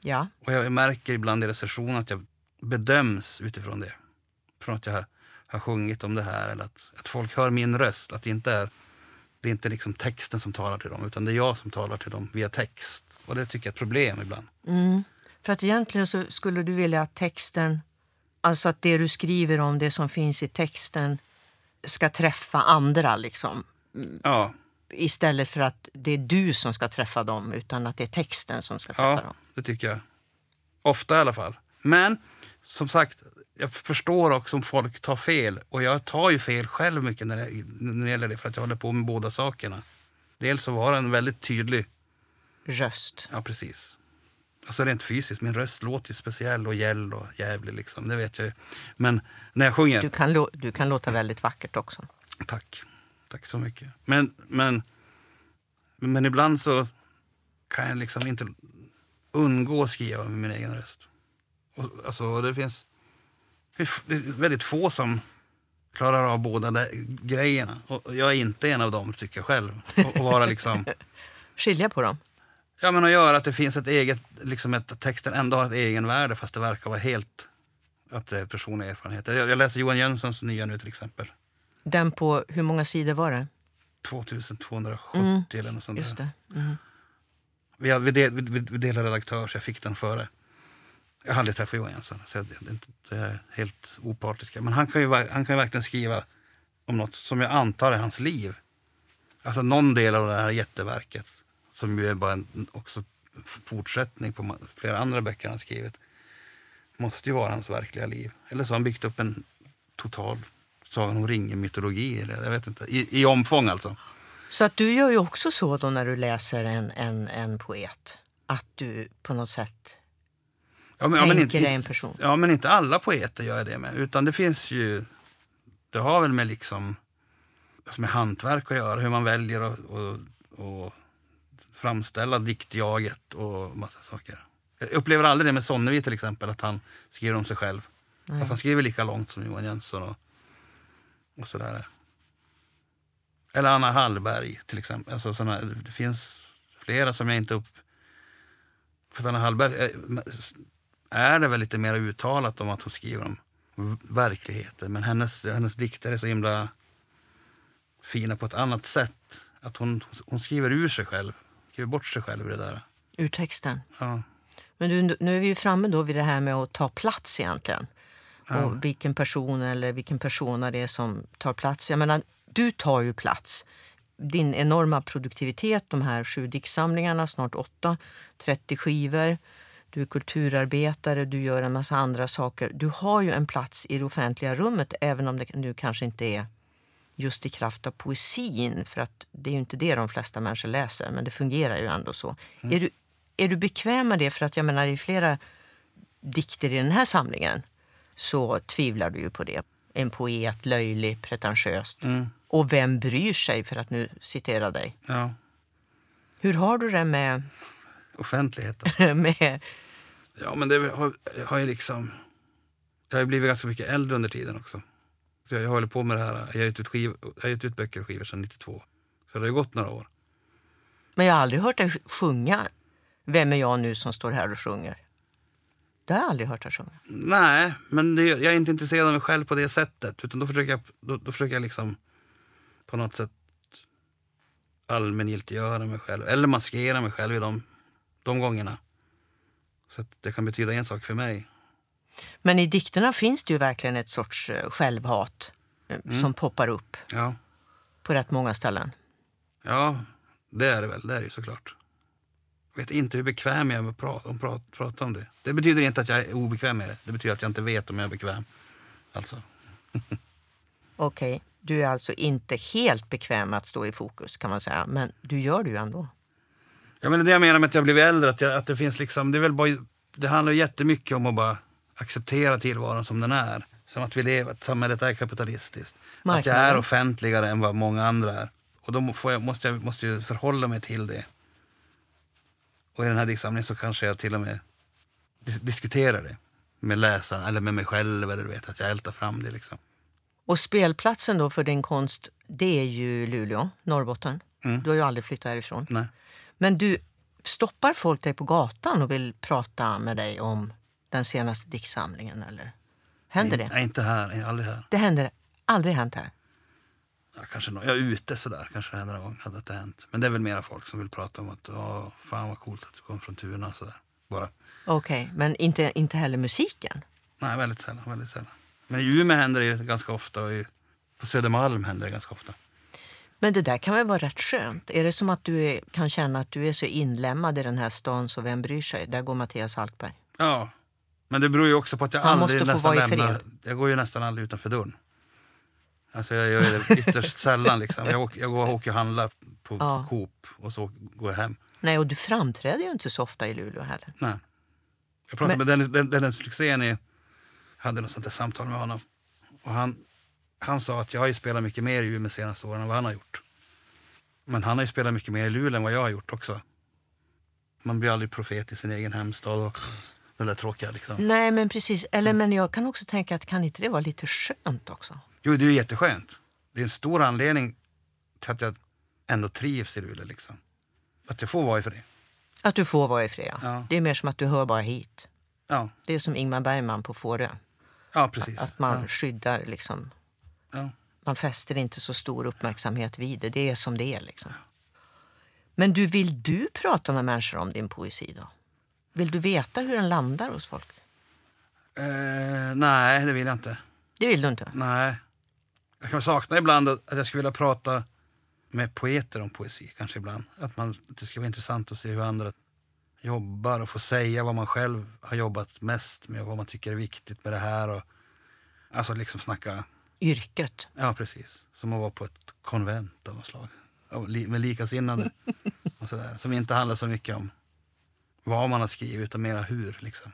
Ja. Och jag märker ibland i recensioner att jag bedöms utifrån det. Från att jag har, har sjungit om det här eller att, att folk hör min röst. Att det inte är, det är inte liksom texten som talar till dem utan det är jag som talar till dem via text. Och det tycker jag är ett problem ibland. Mm. För att egentligen så skulle du vilja att texten, alltså att det du skriver om, det som finns i texten ska träffa andra liksom. Ja. Istället för att det är du som ska träffa dem utan att det är texten som ska träffa ja, dem. det tycker jag. Ofta i alla fall. Men som sagt, jag förstår också om folk tar fel. Och jag tar ju fel själv mycket när det, när det gäller det för att jag håller på med båda sakerna. Dels så var en väldigt tydlig röst. Ja, precis. Alltså rent fysiskt, min röst låter ju speciell och gäll och jävlig liksom, det vet jag ju. Men när jag sjunger... Du kan, du kan låta väldigt vackert också. Tack. Tack så mycket. Men, men Men ibland så kan jag liksom inte undgå att skriva med min egen röst. Och, alltså, det finns det är väldigt få som klarar av båda de grejerna. Och jag är inte en av dem, tycker jag själv. Och, och vara liksom... Skilja på dem? Ja, men att göra att det finns ett eget, liksom ett, texten ändå har ett egenvärde fast det verkar vara helt att det är personliga erfarenheter. Jag, jag läser Johan Jönssons nya nu till exempel. Den på, hur många sidor var det? 2270 mm. eller något sånt Just det. Mm. Vi, vi, del, vi, vi delade redaktör så jag fick den före. Jag har aldrig träffat Johan Jensen så jag, det är helt opartiska. Men han kan, ju, han kan ju verkligen skriva om något som jag antar är hans liv. Alltså någon del av det här jätteverket, som ju är bara en också fortsättning på flera andra böcker han skrivit, måste ju vara hans verkliga liv. Eller så har han byggt upp en total Sagan om ringen-mytologi, jag vet inte, i, i omfång alltså. Så att du gör ju också så då när du läser en, en, en poet, att du på något sätt ja, men, tänker ja, inte, dig en person? Ja, men inte alla poeter gör det med. Utan det finns ju, det har väl med liksom, alltså med hantverk att göra, hur man väljer att och, och framställa diktjaget och massa saker. Jag upplever aldrig det med Sonnevi till exempel, att han skriver om sig själv. Nej. Fast han skriver lika långt som Johan Jönsson och, och sådär. Eller Anna Hallberg till exempel. Alltså såna, det finns flera som jag inte upp... För Anna Hallberg är, det väl lite mer uttalat om att hon skriver om verkligheten. Men hennes, hennes dikter är så himla fina på ett annat sätt. Att hon, hon skriver ur sig själv, skriver bort sig själv ur det där. Ur texten? Ja. Men du, nu är vi ju framme då vid det här med att ta plats egentligen. Ja. Och vilken person eller vilken persona det är som tar plats. Jag menar, du tar ju plats. Din enorma produktivitet, de här sju diktsamlingarna, snart åtta, 30 skivor. Du är kulturarbetare, du gör en massa andra saker. Du har ju en plats i det offentliga rummet även om det nu kanske inte är just i kraft av poesin. För att det är ju inte det de flesta människor läser, men det fungerar ju ändå så. Mm. Är, du, är du bekväm med det? För att jag menar, i flera dikter i den här samlingen så tvivlar du ju på det. En poet, löjlig, pretentiöst. Mm. Och vem bryr sig, för att nu citera dig. Ja. Hur har du det med... Offentligheten? med... Ja, men det har, har ju liksom... Jag har blivit ganska mycket äldre under tiden också. Jag håller på med det här. Jag har gett ut, skiv, jag har gett ut böcker och skivor sedan 92. Så det har gått några år. Men jag har aldrig hört dig sjunga Vem är jag nu som står här och sjunger? Det har jag aldrig hört dig sjunga. Nej, men det, jag är inte intresserad av mig själv på det sättet. Utan då försöker jag, då, då försöker jag liksom på något sätt allmängiltiggöra mig själv. Eller maskera mig själv i de, de gångerna. Så att det kan betyda en sak för mig. Men i dikterna finns det ju verkligen ett sorts eh, självhat eh, mm. som poppar upp ja. på rätt många ställen. Ja, det är det väl. Det är det såklart. Jag vet inte hur bekväm jag är med att prata, om, prata, prata om det. Det betyder inte att jag är obekväm med det. Det betyder att jag inte vet om jag är bekväm. Alltså. Okej, okay. du är alltså inte helt bekväm med att stå i fokus kan man säga. Men du gör det ju ändå. Ja, men det jag menar med att jag blivit äldre. Att, jag, att det finns liksom, det, är väl bara, det handlar jättemycket om att bara acceptera tillvaron som den är. Som att vi lever, att samhället är kapitalistiskt. Marknaden. Att jag är offentligare än vad många andra är. Och då jag, måste jag måste jag förhålla mig till det. Och i den här diktsamlingen så kanske jag till och med dis diskuterar det med läsaren eller med mig själv. Eller du vet, att jag ältar fram det. Liksom. Och spelplatsen då för din konst, det är ju Luleå, Norrbotten. Mm. Du har ju aldrig flyttat härifrån. Nej. Men du, stoppar folk dig på gatan och vill prata med dig om den senaste diktsamlingen? Eller? Händer det? Nej, inte här. Aldrig här. Det händer aldrig hänt här? Ja, kanske no jag är ute sådär, kanske det händer någon gång. Hade det hänt. Men det är väl mera folk som vill prata om att Åh, fan vad coolt att du kom från Tuna. Sådär. Bara. Okej, okay, men inte, inte heller musiken? Nej, väldigt sällan. Väldigt sällan. Men i Umeå händer det ganska ofta och på Södermalm händer det ganska ofta. Men det där kan väl vara rätt skönt? Är det som att du är, kan känna att du är så inlämnad i den här stan så vem bryr sig? Där går Mattias Alkberg. Ja, men det beror ju också på att jag Han aldrig nästan lämnar... Jag går ju nästan aldrig utanför dörren. Alltså jag gör det ytterst sällan. Liksom. Jag, åker, jag går och åker och handlar på, ja. Coop och så går jag hem. Nej, och du framträder ju inte så ofta i Luleå heller. Nej. Jag pratade Men... med Dennis, Dennis Lyxzén, hade något sånt där samtal med honom. Och han, han sa att jag har ju spelat mycket mer i Umeå de senaste åren än vad han har gjort. Men han har ju spelat mycket mer i Luleå än vad jag har gjort också. Man blir aldrig profet i sin egen hemstad. Och det där tråkiga liksom. Nej, men precis. Eller, men jag kan också tänka att kan inte det vara lite skönt också? Jo, det är ju jätteskönt. Det är en stor anledning till att jag ändå trivs i Luleå. Liksom. Att jag får vara i fred. Att du får vara i fred. Ja. Det är mer som att du hör bara hit. Ja, Det är som Ingmar Bergman på Fårö. ja precis. Att man ja. skyddar liksom. Ja. Man fäster inte så stor uppmärksamhet vid det. Det är som det är liksom. Men du, vill du prata med människor om din poesi då? Vill du veta hur den landar hos folk? Eh, nej, det vill jag inte. Det vill du inte? Nej. Jag kan sakna ibland att jag skulle vilja prata med poeter om poesi. Kanske ibland. Att, man, det skulle vara intressant att se hur andra jobbar och få säga vad man själv har jobbat mest med och vad man tycker är viktigt med det här. Och, alltså liksom snacka, Yrket. ja precis, som att vara på ett konvent av något slag. Med likasinnade. och sådär. Som inte handlar så mycket om vad man har skrivit utan mera hur. Liksom.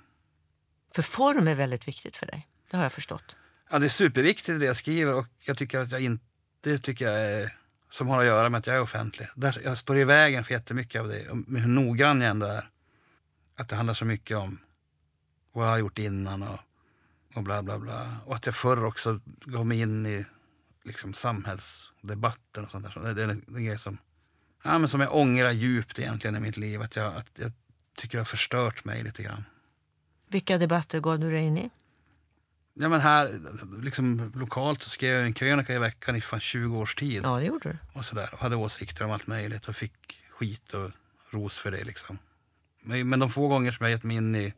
För form är väldigt viktigt för dig. Det har jag förstått. Ja, det är superviktigt det jag skriver och jag tycker att jag inte, det tycker jag är, som har att göra med att jag är offentlig. Där, jag står i vägen för jättemycket av det, med hur noggrann jag ändå är. Att det handlar så mycket om vad jag har gjort innan och, och bla bla bla. Och att jag förr också gav mig in i liksom, samhällsdebatten och sånt där. Det, det är en, en grej som, ja, men som jag ångrar djupt egentligen i mitt liv. Att jag, att jag tycker det har förstört mig lite grann. Vilka debatter gav du dig in i? Ja, men här, liksom, lokalt så skrev jag en krönika i veckan i fan 20 års tid. Ja, det gjorde du. Och, sådär, och hade åsikter om allt möjligt och fick skit och ros för det. Liksom. Men, men de få gånger som jag gett mig in i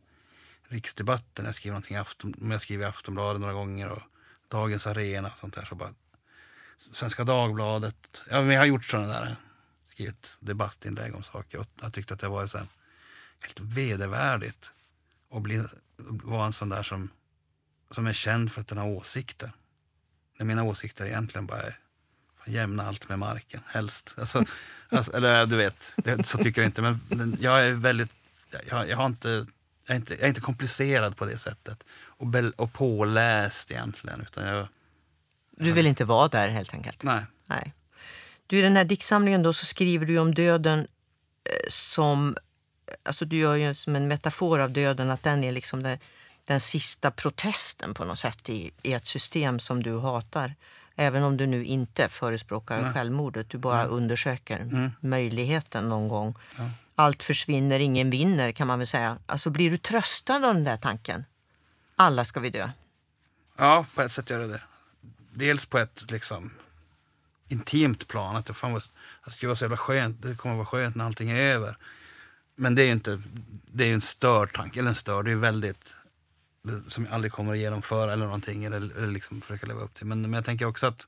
riksdebatten, jag skriver någonting i Afton, om jag skriver i Aftonbladet några gånger och Dagens Arena och sånt där. Så bara, Svenska Dagbladet, ja, men jag har gjort sådana där, skrivit debattinlägg om saker och jag tyckte att det var så här, helt vedervärdigt att bli, vara en sån där som, som är känd för att den har åsikter. När mina åsikter egentligen bara är jämna allt med marken, helst. Alltså, alltså, eller du vet, det, så tycker jag inte. Men, men jag är väldigt, jag, jag har inte, jag är inte, jag är inte komplicerad på det sättet. Och, bel, och påläst egentligen. Utan jag, Du vill inte vara där helt enkelt? nej. Nej. Du, I den här diktsamlingen då så skriver du om döden eh, som... Alltså du gör ju som en metafor av döden, att den är liksom den, den sista protesten på något sätt i, i ett system som du hatar. Även om du nu inte förespråkar Nej. självmordet, du bara undersöker Mm. möjligheten någon gång. Ja. Allt försvinner, ingen vinner kan man väl säga. Alltså blir du tröstad av den där tanken? Alla ska vi dö. Ja, på ett sätt gör det det. Dels på ett liksom intimt plan. Att det, fan var, att det var så jävla skönt. Det kommer vara skönt när allting är över. Men det är ju inte, det är en störd tanke. Eller en störd, det är väldigt det, som jag aldrig kommer att genomföra eller någonting. Eller, eller liksom försöka leva upp till. Men, men jag tänker också att,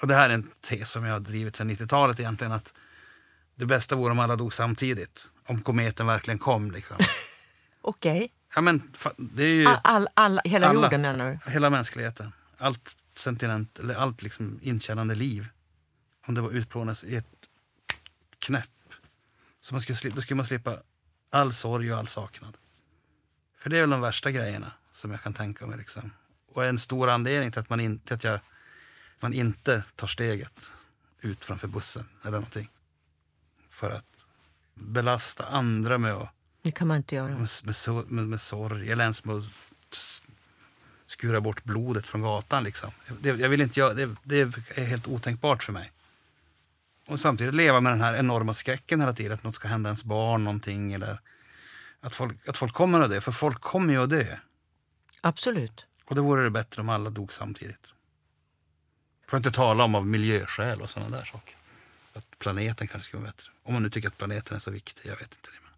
och det här är en tes som jag har drivit sedan 90-talet egentligen. Att det bästa vore om alla dog samtidigt. Om kometen verkligen kom liksom. Okej. ja men det är ju... All, all, all, hela Alla. jorden menar du? Hela mänskligheten. Allt sentiment, eller allt liksom inkännande liv. Om det var utplånas i ett knäpp. Så man skulle, då skulle man slippa all sorg och all saknad. För det är väl de värsta grejerna som jag kan tänka mig. Liksom. Och en stor anledning till att man, in, till att jag, man inte tar steget ut framför bussen eller någonting. För att belasta andra med att Det kan man inte göra. med, med, med, med sorg eller ens med att skura bort blodet från gatan. Liksom. Det, jag vill inte göra, det, det är helt otänkbart för mig. Och samtidigt leva med den här enorma skräcken hela tiden att något ska hända ens barn någonting eller att folk, att folk kommer att dö. För folk kommer ju att dö. Absolut. Och då vore det bättre om alla dog samtidigt. För att inte tala om av miljöskäl och sådana där saker. Planeten kanske skulle vara bättre. Om man nu tycker att planeten är så viktig, jag vet inte det. Men...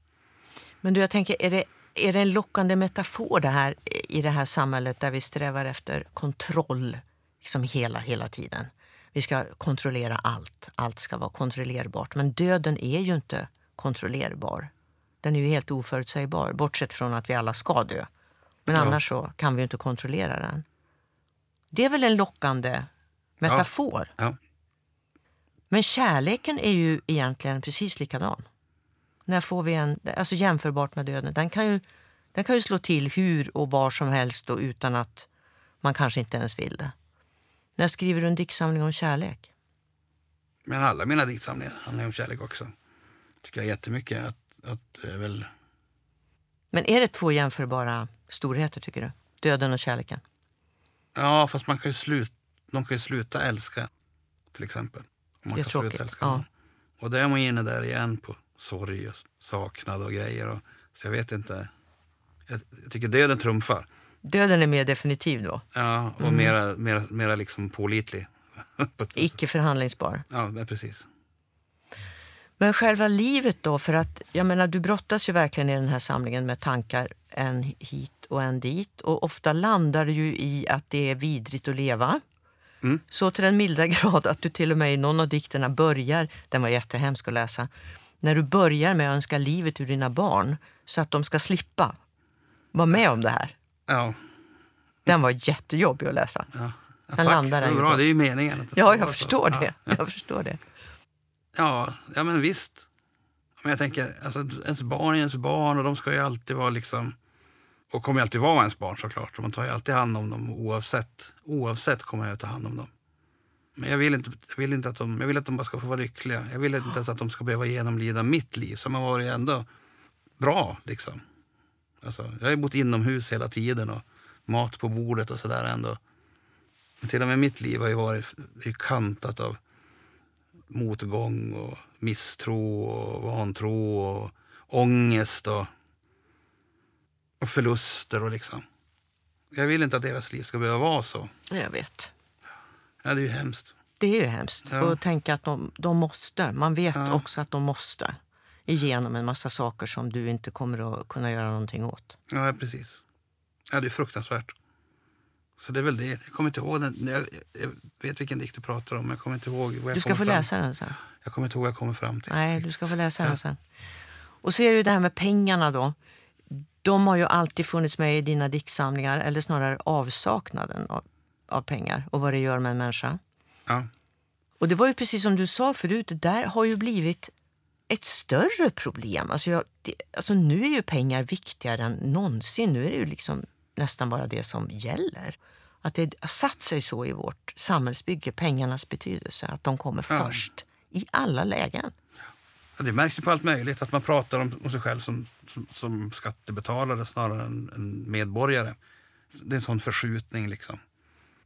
Men du, jag tänker, är det, är det en lockande metafor det här i det här samhället där vi strävar efter kontroll liksom hela, hela tiden? Vi ska kontrollera allt. Allt ska vara kontrollerbart. Men döden är ju inte kontrollerbar. Den är ju helt oförutsägbar, bortsett från att vi alla ska dö. Men Ja. annars så kan vi inte kontrollera den. Det är väl en lockande metafor? Ja. Men kärleken är ju egentligen precis likadan. När får vi en, alltså jämförbart med döden. Den kan, ju, den kan ju slå till hur och var som helst och utan att man kanske inte ens vill det. När skriver du en diktsamling om kärlek? Men alla mina diktsamlingar handlar om kärlek också. Tycker jag jättemycket. Att, att är väl... Men är det två jämförbara storheter tycker du? Döden och kärleken? Ja, fast man kan ju slut, de kan ju sluta älska, till exempel. Man Det är tråkigt, ja. Och där är man inne där igen på sorg och saknad och grejer. Och, så jag vet inte. Jag, jag tycker döden trumfar. Döden är mer definitiv då? Ja, och Mm. mera, mera, mera liksom pålitlig. På Icke förhandlingsbar. ja, men precis. Men själva livet då? För att jag menar, du brottas ju verkligen i den här samlingen med tankar en hit och en dit. Och ofta landar det ju i att det är vidrigt att leva. Mm. Så till den milda grad att du till och med i någon av dikterna börjar, den var jättehemsk att läsa, när du börjar med att önska livet ur dina barn så att de ska slippa vara med om det här. Ja, Den var jättejobbig att läsa. ja. ja det den bra, på- det är ju meningen. Att Ja, jag så. förstår Ja. det. Jag förstår det. Ja, ja men visst. Men jag tänker, alltså, ens barn är ens barn och de ska ju alltid vara liksom... Och kommer ju alltid vara ens barn såklart. Man tar ju alltid hand om dem oavsett. Oavsett kommer jag att ta hand om dem. Men jag vill, inte, jag, vill inte att de, jag vill att de bara ska få vara lyckliga. Jag vill inte ens att de ska behöva genomlida mitt liv som har varit ändå bra. Liksom. Alltså, jag har ju bott inomhus hela tiden och mat på bordet och sådär ändå. Men till och med mitt liv har ju varit är kantat av motgång och misstro och vantro och ångest och, och förluster och liksom. Jag vill inte att deras liv ska behöva vara så. Jag vet. Ja, det är ju hemskt. Det är ju hemskt Ja. att tänka att de, de måste. Man vet Ja. också att de måste igenom en massa saker som du inte kommer att kunna göra någonting åt. Ja, precis. Ja, det är fruktansvärt. Så det är väl det. Jag kommer inte ihåg den. Jag, jag vet vilken dikt du pratar om, men jag kommer inte ihåg vad jag Du ska få fram. läsa den sen. Jag kommer inte ihåg vad jag kommer fram till. Nej, du ska få läsa Ja. den sen. Och så är det ju det här med pengarna då. De har ju alltid funnits med i dina diktsamlingar, eller snarare avsaknaden av, av pengar och vad det gör med en människa. Ja. Och det var ju precis som du sa förut, det där har ju blivit ett större problem. Alltså, jag, det, alltså nu är ju pengar viktigare än någonsin. Nu är det ju liksom nästan bara det som gäller. Att det har satt sig så i vårt samhällsbygge, pengarnas betydelse, att de kommer Ja. först i alla lägen. Det märks ju på allt möjligt, att man pratar om, om sig själv som, som, som skattebetalare snarare än, än medborgare. Det är en sån förskjutning, liksom.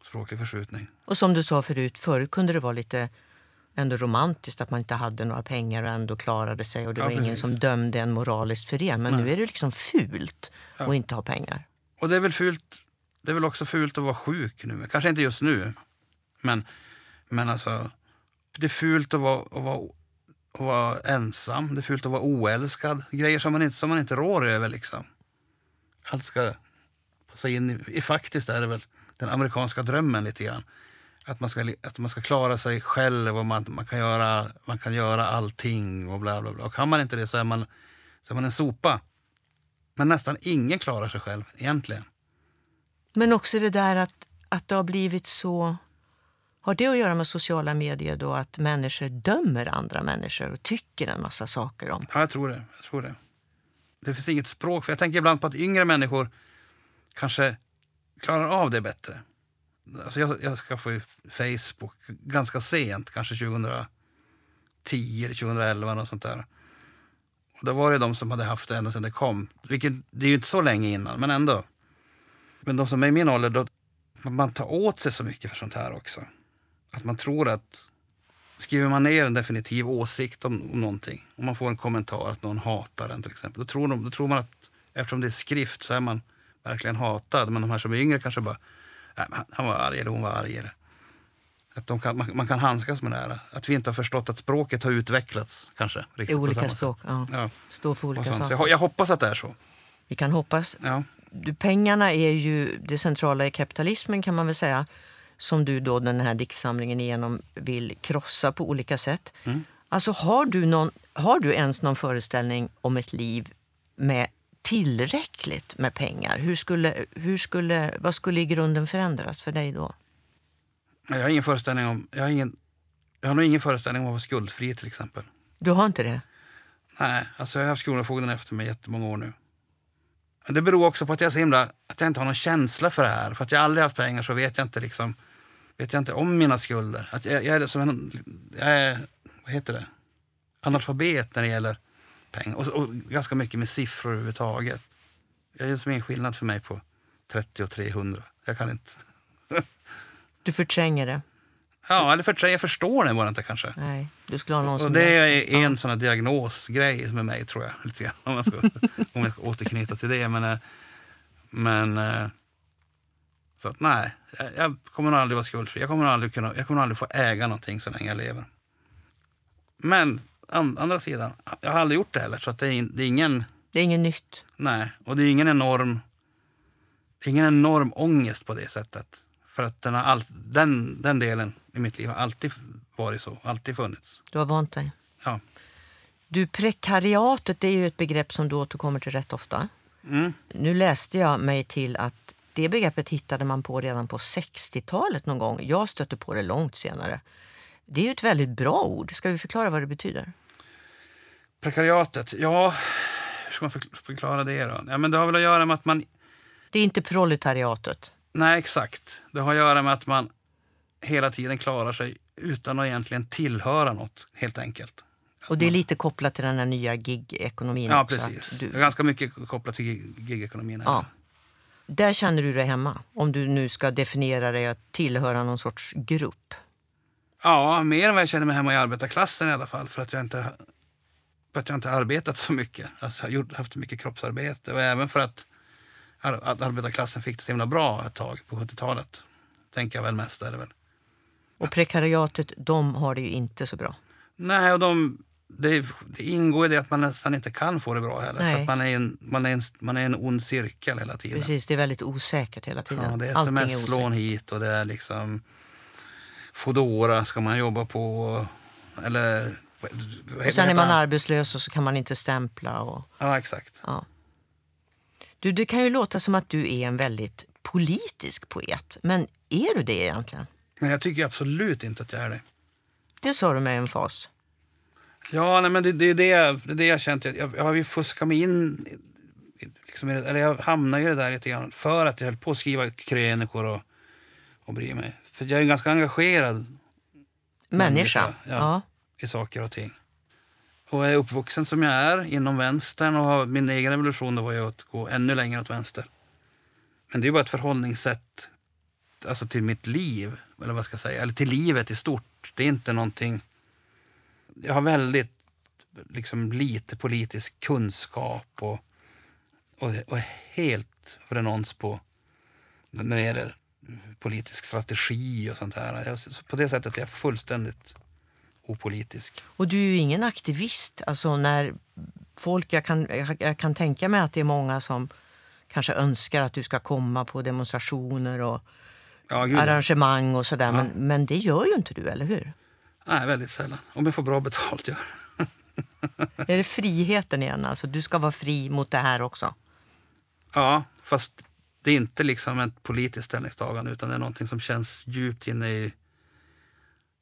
språklig förskjutning. Och som du sa förut, förr kunde det vara lite ändå romantiskt att man inte hade några pengar och ändå klarade sig och det Ja, var ingen precis. som dömde en moraliskt för det. Men nu Nej. är det liksom fult Ja. att inte ha pengar. Och det är väl fult, det är väl också fult att vara sjuk nu. Kanske inte just nu, men, men alltså, det är fult att vara, att, vara, att vara ensam, det är fult att vara oälskad. Grejer som man inte, som man inte rår över liksom. Allt ska passa in i, i faktiskt är det väl den amerikanska drömmen lite grann. Att man ska, att man ska klara sig själv och man, man, kan göra, man kan göra allting och bla bla bla. Och kan man inte det så är man, så är man en sopa. Men nästan ingen klarar sig själv egentligen. Men också det där att, att det har blivit så... Har det att göra med sociala medier då att människor dömer andra människor och tycker en massa saker om? Ja, jag tror det. Jag tror det. Det finns inget språk. För jag tänker ibland på att yngre människor kanske klarar av det bättre. Alltså jag, jag skaffade ju Facebook ganska sent, kanske 2010 eller 2011 och sånt där. Och då var det de som hade haft det ända sedan det kom. Vilket, det är ju inte så länge innan, men ändå. Men de som är i min ålder, då, man tar åt sig så mycket för sånt här också. Att man tror att Skriver man ner en definitiv åsikt om, om någonting, om man får en kommentar att någon hatar en till exempel, då tror, de, då tror man att eftersom det är skrift så är man verkligen hatad. Men de här som är yngre kanske bara, nej, han- var arg eller hon var arg. Eller, att kan, man, man kan handskas med det här. Att vi inte har förstått att språket har utvecklats kanske. I riktigt på olika språk. Ja. Ja, Står för olika saker. jag, jag hoppas att det är så. Vi kan hoppas. Ja. Du, Pengarna är ju det centrala i kapitalismen kan man väl säga. Som du då den här diktsamlingen igenom vill krossa på olika sätt. Mm. Alltså har du, någon, har du ens någon föreställning om ett liv med tillräckligt med pengar? Hur skulle, hur skulle, vad skulle i grunden förändras för dig då? Jag har ingen föreställning om, jag har, ingen, jag har nog ingen föreställning om att vara skuldfri till exempel. Du har inte det? Nej, alltså jag har haft Kronofogden efter mig jättemånga år nu. Men det beror också på att jag är så himla, att jag inte har någon känsla för det här. För att jag aldrig haft pengar så vet jag inte liksom. Vet jag inte om mina skulder. Att jag, jag är som en, jag är, vad heter det, analfabet när det gäller pengar. Och, och ganska mycket med siffror överhuvudtaget. Jag är som en skillnad för mig på 30 och 300. Jag kan inte... Du förtränger det. Ja, eller för, jag förstår det bara inte kanske. Nej, du skulle ha någon Och som... det är en sån här diagnosgrej med mig tror jag. Lite grann, om, jag ska, om jag ska återknyta till det. Men, eh, men eh, så att nej, jag, kommer nog aldrig vara skuldfri. Jag kommer aldrig, kunna, jag kommer aldrig få äga någonting så länge jag lever. Men an, andra sidan, jag har aldrig gjort det heller. Så att det, är, det är ingen, Det är inget nytt. nej, och det är ingen enorm, det är ingen enorm ångest på det sättet. För att den, har all, den, den delen i mitt liv har alltid varit så, alltid funnits. Du har vant dig. Ja. Du, prekariatet det är ju ett begrepp som du återkommer till rätt ofta. Mm. Nu läste jag mig till att det begreppet hittade man på redan på 60-talet någon gång. Jag stötte på det långt senare. Det är ju ett väldigt bra ord. Ska vi förklara vad det betyder? Prekariatet, ja, hur ska man förk- förklara det då? Ja, men det har väl att göra med att man, Det är inte proletariatet. nej exakt, det har att göra med att man hela tiden klarar sig utan att egentligen tillhöra något, helt enkelt. Och det är lite kopplat till den här nya gig-ekonomin Ja, också. precis. Du, ganska mycket kopplat till gig- gigekonomin. ja. Där känner du dig hemma, om du nu ska definiera dig att tillhöra någon sorts grupp. ja, mer än vad jag känner mig hemma i arbetarklassen i alla fall, för att jag inte, för att jag inte arbetat så mycket. Alltså, jag har haft mycket kroppsarbete och även för att, att arbetarklassen fick det så himla bra ett tag på 70-talet. Tänker jag väl mest är det väl. Och prekariatet, de har det ju inte så bra. Nej, och de, det, det ingår i det att man nästan inte kan få det bra heller. Nej. För att man, är en, man, är en, man är en ond cirkel hela tiden. Precis, det är väldigt osäkert hela tiden. Ja, det är sms-lån hit och det är liksom Fodora ska man jobba på. Eller... Och sen är man arbetslös och så kan man inte stämpla. Och, Ja, exakt. ja. du, det kan ju låta som att du är en väldigt politisk poet. Men är du det egentligen? Men jag tycker absolut inte att jag är det. Det sa du med en fas. Ja, nej, men det, det, är det, jag- det är det jag känt. Jag, jag har ju fuskat mig in liksom, eller jag hamnade i det där lite grann för att jag höll på att skriva krönikor och, och bry mig. För jag är en ganska engagerad Människa. Människa, ja. ja. i saker och ting. Och är uppvuxen som jag är inom vänstern och har, min egen revolution då var ju att gå ännu längre åt vänster. Men det är bara ett förhållningssätt alltså till mitt liv, eller vad ska jag säga, eller till livet i stort. Det är inte någonting... Jag har väldigt liksom, lite politisk kunskap och, och, och är helt renons på när det gäller politisk strategi och sånt här. Jag, så på det sättet är jag fullständigt opolitisk. Och du är ju ingen aktivist. Alltså när folk, jag, kan, jag, jag kan tänka mig att det är många som kanske önskar att du ska komma på demonstrationer och Ja, ja. arrangemang och sådär. Men, men det gör ju inte du, eller hur? Nej, väldigt sällan. Om jag får bra betalt, gör Är det friheten igen? Alltså, du ska vara fri mot det här också. Ja, fast det är inte liksom ett politiskt ställningstagande utan det är någonting som känns djupt inne i,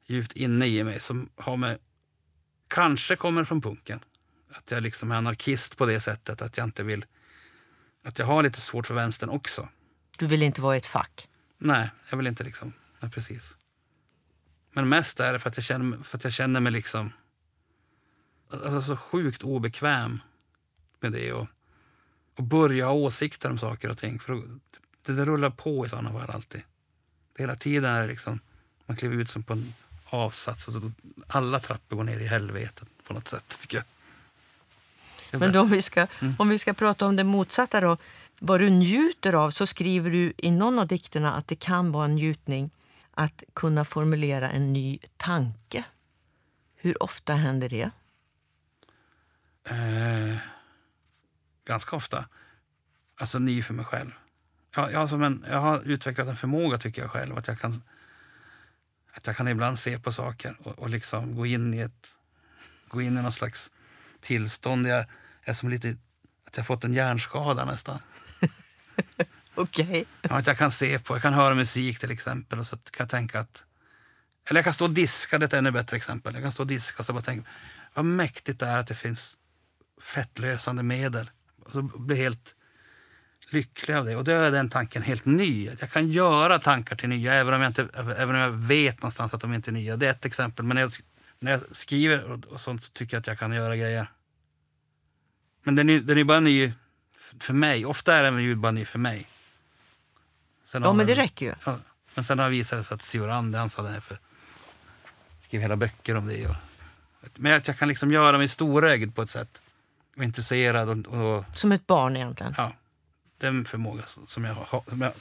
djupt inne i mig som har med, kanske kommer från punken. Att jag liksom är anarkist på det sättet att jag inte vill, att jag har lite svårt för vänstern också. Du vill inte vara i ett fack. Nej, jag vill inte liksom, nej, precis. Men mest är det för att jag känner, för att jag känner mig liksom alltså, så sjukt obekväm med det och, och börja ha åsikter om saker och ting. För det, det rullar på i sådana fall alltid. Hela tiden är det liksom, man kliver ut som på en avsats och så alla trappor går ner i helvetet på något sätt tycker jag. jag. Men då, om, vi ska, Mm. om vi ska prata om det motsatta då. Vad du njuter av så skriver du i någon av dikterna att det kan vara en njutning att kunna formulera en ny tanke. Hur ofta händer det? Eh, ganska ofta. Alltså ny för mig själv. Jag, jag, har en, jag har utvecklat en förmåga tycker jag själv att jag kan, att jag kan ibland se på saker och, och liksom gå in i ett gå in i någon slags tillstånd där jag är som lite att jag fått en hjärnskada nästan. Okej. Okay. Att jag kan se på, jag kan höra musik till exempel och så kan jag tänka att eller jag kan stå och diska, det är ett ännu bättre exempel. Jag kan stå och diska och så bara tänka vad mäktigt det är att det finns fettlösande medel. Och så blir helt lycklig av det. Och då är den tanken helt ny. Att jag kan göra tankar till nya även om jag, inte, även om jag vet någonstans att de inte är nya. Det är ett exempel. Men när jag, när jag skriver och, och sånt så tycker jag att jag kan göra grejer. Men den är, den är bara ny för mig. Ofta är den ju bara ny för mig. Sen Ja, men det den- räcker ju. Ja, men sen har det visat sig att Sigurd Andersson hade för skrev hela böcker om det. Och, men att jag kan liksom göra mig storögd på ett sätt. Och intresserad och, och Som ett barn egentligen. ja, det är en förmåga som- som jag har. Som jag,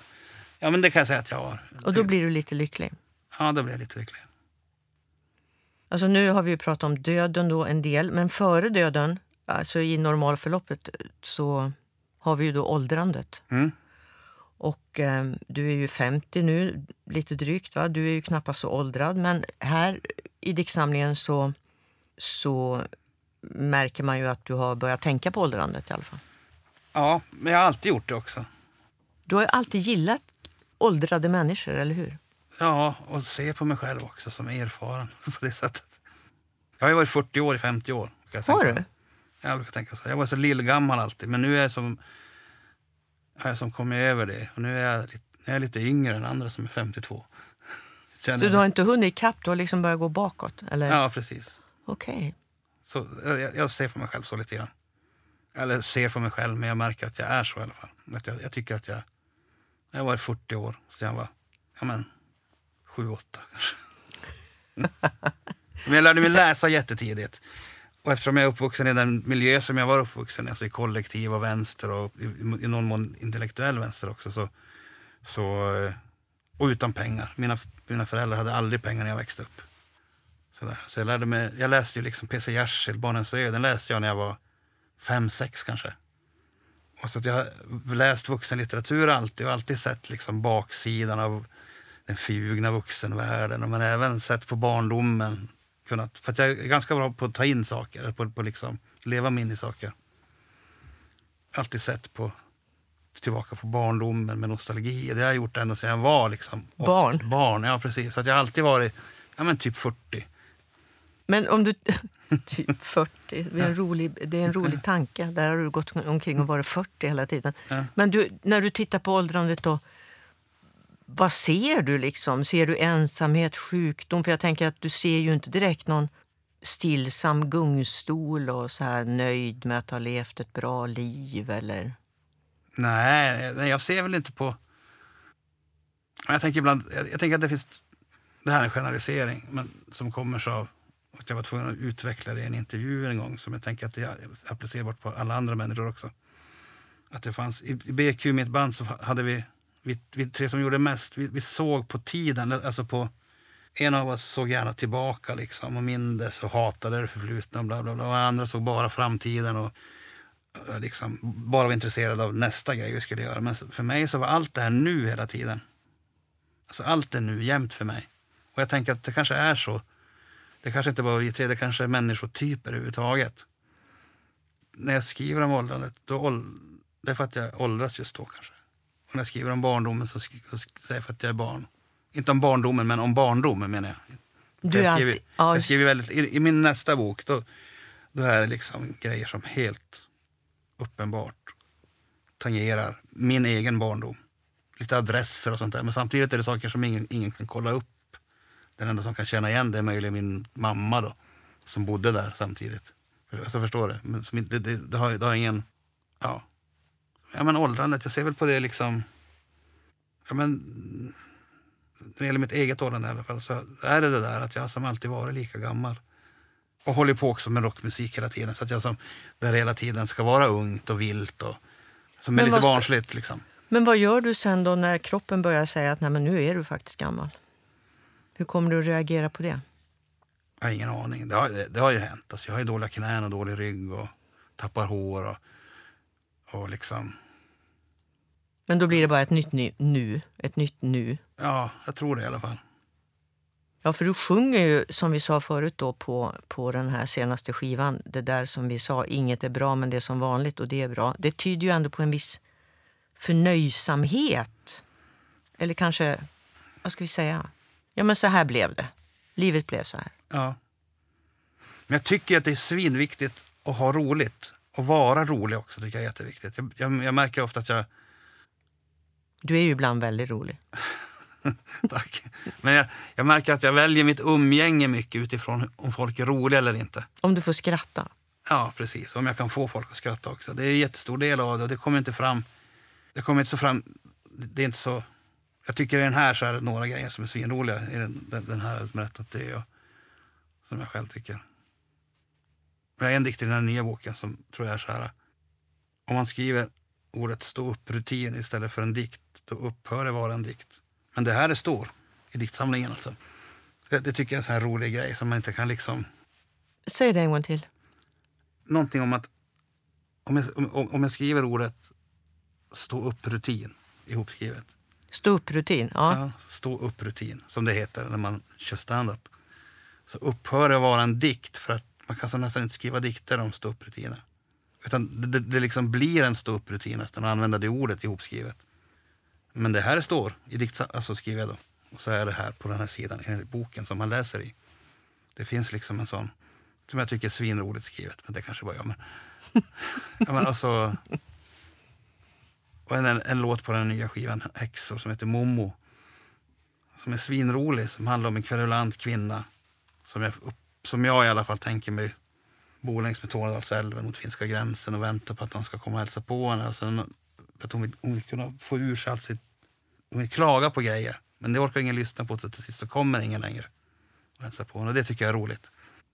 ja, men det kan jag säga att jag har. Och då blir du lite lycklig. Ja, då blir jag lite lycklig. Alltså nu har vi ju pratat om döden då en del, men före döden, alltså i normalförloppet, så har vi ju då åldrandet. Mm. Och eh, du är ju 50 nu, lite drygt. va? Du är ju knappast så åldrad. Men här i diktsamlingen så, så märker man ju att du har börjat tänka på åldrandet i alla fall. Ja, men jag har alltid gjort det också. Du har alltid gillat åldrade människor, eller hur? Ja, och se på mig själv också som erfaren på det sättet. Jag har varit 40 år i 50 år. Har du? Jag brukar tänka så. Jag var så lillgammal alltid, men nu är jag som, har jag som kommit över det. Och nu är jag, lite, nu är jag lite yngre än andra som är 52. Känner Så du har inte hunnit ikapp, du har liksom börjat gå bakåt? Eller? Ja, precis. Okej. Så, jag, jag ser på mig själv så lite grann. Eller ser på mig själv, men jag märker att jag är så i alla fall. Att jag, jag tycker att jag... Jag har varit 40 år, så jag var ja, men, 7-8 kanske. men jag lärde mig läsa jättetidigt. Och eftersom jag är uppvuxen i den miljö som jag var uppvuxen i, alltså i kollektiv och vänster och i, i någon mån intellektuell vänster också, så, så, eh, och utan pengar. Mina, mina föräldrar hade aldrig pengar när jag växte upp. Sådär. Så jag, lärde mig, jag läste ju liksom P.C. Jersild, Barnens ö, den läste jag när jag var fem, sex kanske. Och så att jag har läst vuxenlitteratur alltid och alltid sett liksom baksidan av den förljugna vuxenvärlden. Men även sett på barndomen. Kunnat, för jag är ganska bra på att ta in saker, på, på liksom leva mig in i saker. Alltid sett på, tillbaka på barndomen med nostalgi. Det har jag gjort ända sedan jag var liksom, åt- Barn? barn. Ja, precis. Så att jag har alltid varit ja, men typ 40. Men om du... typ 40. Det är, en rolig, det är en rolig tanke. Där har du gått omkring och varit 40 hela tiden. Ja. Men du, när du tittar på åldrandet då, vad ser du liksom? Ser du ensamhet, sjukdom? För jag tänker att du ser ju inte direkt någon stillsam gungstol och så här nöjd med att ha levt ett bra liv eller... Nej, jag ser väl inte på... Jag tänker ibland, jag, tänker att det finns... Det här är en generalisering men som kommer sig av att jag var tvungen att utveckla det i en intervju en gång som jag tänker att det är applicerbart på alla andra människor också. Att det fanns, i BQ, mitt band, så hade vi, vi, vi tre som gjorde mest, vi, vi såg på tiden, alltså på... En av oss såg gärna tillbaka liksom, och mindes och hatade det förflutna och bla bla bla. Och andra såg bara framtiden och eh, liksom bara var intresserad av nästa grej vi skulle göra. Men för mig så var allt det här nu hela tiden. Alltså allt är nu jämt för mig. Och jag tänker att det kanske är så. Det kanske inte bara är vi tre, det kanske är människotyper överhuvudtaget. När jag skriver om åldrandet, då åld... det är för att jag åldras just då kanske. När jag skriver om barndomen så, så säger jag för att jag är barn. Inte om barndomen, men om barndomen menar jag. Du jag skriver, alltid... Ja, jag skriver väldigt, i, I min nästa bok då, då är det liksom grejer som helt uppenbart tangerar min egen barndom. Lite adresser och sånt där. Men samtidigt är det saker som ingen, ingen kan kolla upp. Den enda som kan känna igen det är möjligen min mamma då, som bodde där samtidigt. Alltså förstår du? Men som, det, det, det, har, det har ingen... Ja. Ja, men åldrandet, jag ser väl på det liksom... Ja, men, när det gäller mitt eget åldrande i alla fall så är det det där att jag som alltid varit lika gammal. Och håller på också med rockmusik hela tiden. Så att jag som där hela tiden ska vara ungt och vilt och som är lite vad barnsligt liksom. Men vad gör du sen då när kroppen börjar säga att Nej, men nu är du faktiskt gammal? Hur kommer du att reagera på det? Jag har ingen aning. Det har, det, det har ju hänt. Alltså, jag har ju dåliga knän och dålig rygg och tappar hår och, och liksom... Men då blir det bara ett nytt ny, nu. Ett nytt nu. Ja, jag tror det i alla fall. Ja, för du sjunger ju, som vi sa förut då på, på den här senaste skivan, det där som vi sa, inget är bra men det är som vanligt och det är bra. Det tyder ju ändå på en viss förnöjsamhet. Eller kanske, vad ska vi säga? Ja men så här blev det. Livet blev så här. Ja. Men jag tycker att det är svinviktigt att ha roligt. Och vara rolig också tycker jag är jätteviktigt. Jag, jag, jag märker ofta att jag, Du är ju ibland väldigt rolig. Tack. Men jag, jag märker att jag väljer mitt umgänge mycket utifrån om folk är roliga eller inte. Om du får skratta. Ja, precis. Om jag kan få folk att skratta också. Det är en jättestor del av det och det kommer inte fram. Det kommer inte så fram. Det är inte så. Jag tycker i den här så är det några grejer som är svinroliga. I den, den, den här berättat det är jag, som jag själv tycker. Jag har en dikt i den här nya boken som tror jag är så här. Om man skriver ordet stå upp-rutin istället för en dikt, då upphör det vara en dikt. Men det här är står i diktsamlingen alltså. Det, det tycker jag är en sån här rolig grej som man inte kan liksom... Säg det en gång till. Någonting om att om jag, om, om jag skriver ordet stå upp-rutin ihopskrivet. Stå upp-rutin. Ja. Ja, stå upp-rutin, som det heter när man kör stand-up. Så upphör det vara en dikt för att man kan så nästan inte skriva dikter om stå upp-rutiner. Utan det, det, liksom blir en stå upp-rutin nästan att använda det ordet ihopskrivet. Men det här står i dikt, alltså skriver jag då. Och så är det här på den här sidan i boken som man läser i. Det finns liksom en sån, som jag tycker är svinroligt skrivet, men det kanske bara jag. Men, ja, men alltså, och en, en låt på den nya skivan, Exo, som heter Momo. Som är svinrolig, som handlar om en kverulant kvinna. Som jag, som jag i alla fall tänker mig bor längs med Tornedalsälven mot finska gränsen och väntar på att de ska komma och hälsa på henne. Och sen, för att hon vill, hon vill kunna få ur sig allt sitt... Hon vill klaga på grejer. Men det orkar ingen lyssna på så till sist så kommer ingen längre och hälsar på henne. Och det tycker jag är roligt.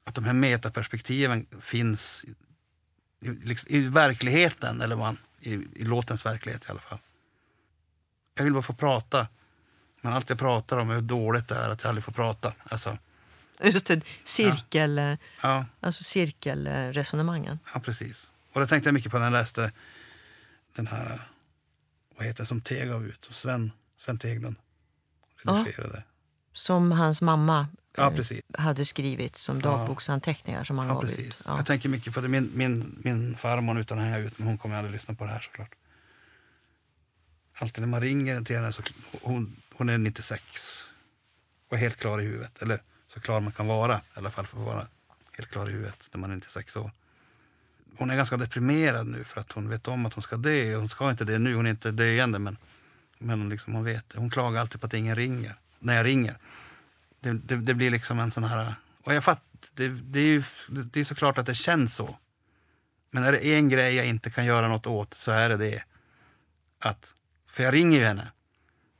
Att de här metaperspektiven finns i, i, liksom, i verkligheten, eller man, i, i låtens verklighet i alla fall. Jag vill bara få prata. Men allt jag pratar om är hur dåligt det är att jag aldrig får prata. Alltså, Just det, cirkel, ja, alltså cirkelresonemangen. ja, precis. Och det tänkte jag mycket på när jag läste den här, vad heter det, som Teg gav ut. Sven, Sven Teglund Ja. redigerade. Som hans mamma Ja, eh, hade skrivit som dagboksanteckningar som han Ja, gav precis. ut. Ja. Jag tänker mycket på det. Min, min, min farmor, utan att hänga ut, men hon kommer aldrig lyssna på det här såklart. Alltid när man ringer till henne så hon, hon är 96 och är helt klar i huvudet. Eller så klar man kan vara, i alla fall för att vara helt klar i huvudet när man är 96 år. Hon är ganska deprimerad nu för att hon vet om att hon ska dö. Hon ska inte det nu, hon är inte döende men, men liksom hon vet det. Hon klagar alltid på att ingen ringer, när jag ringer. Det, det, det blir liksom en sån här... Och jag fatt, det, det, är ju, det är såklart att det känns så. Men är det en grej jag inte kan göra något åt så är det det. Att, för jag ringer ju henne.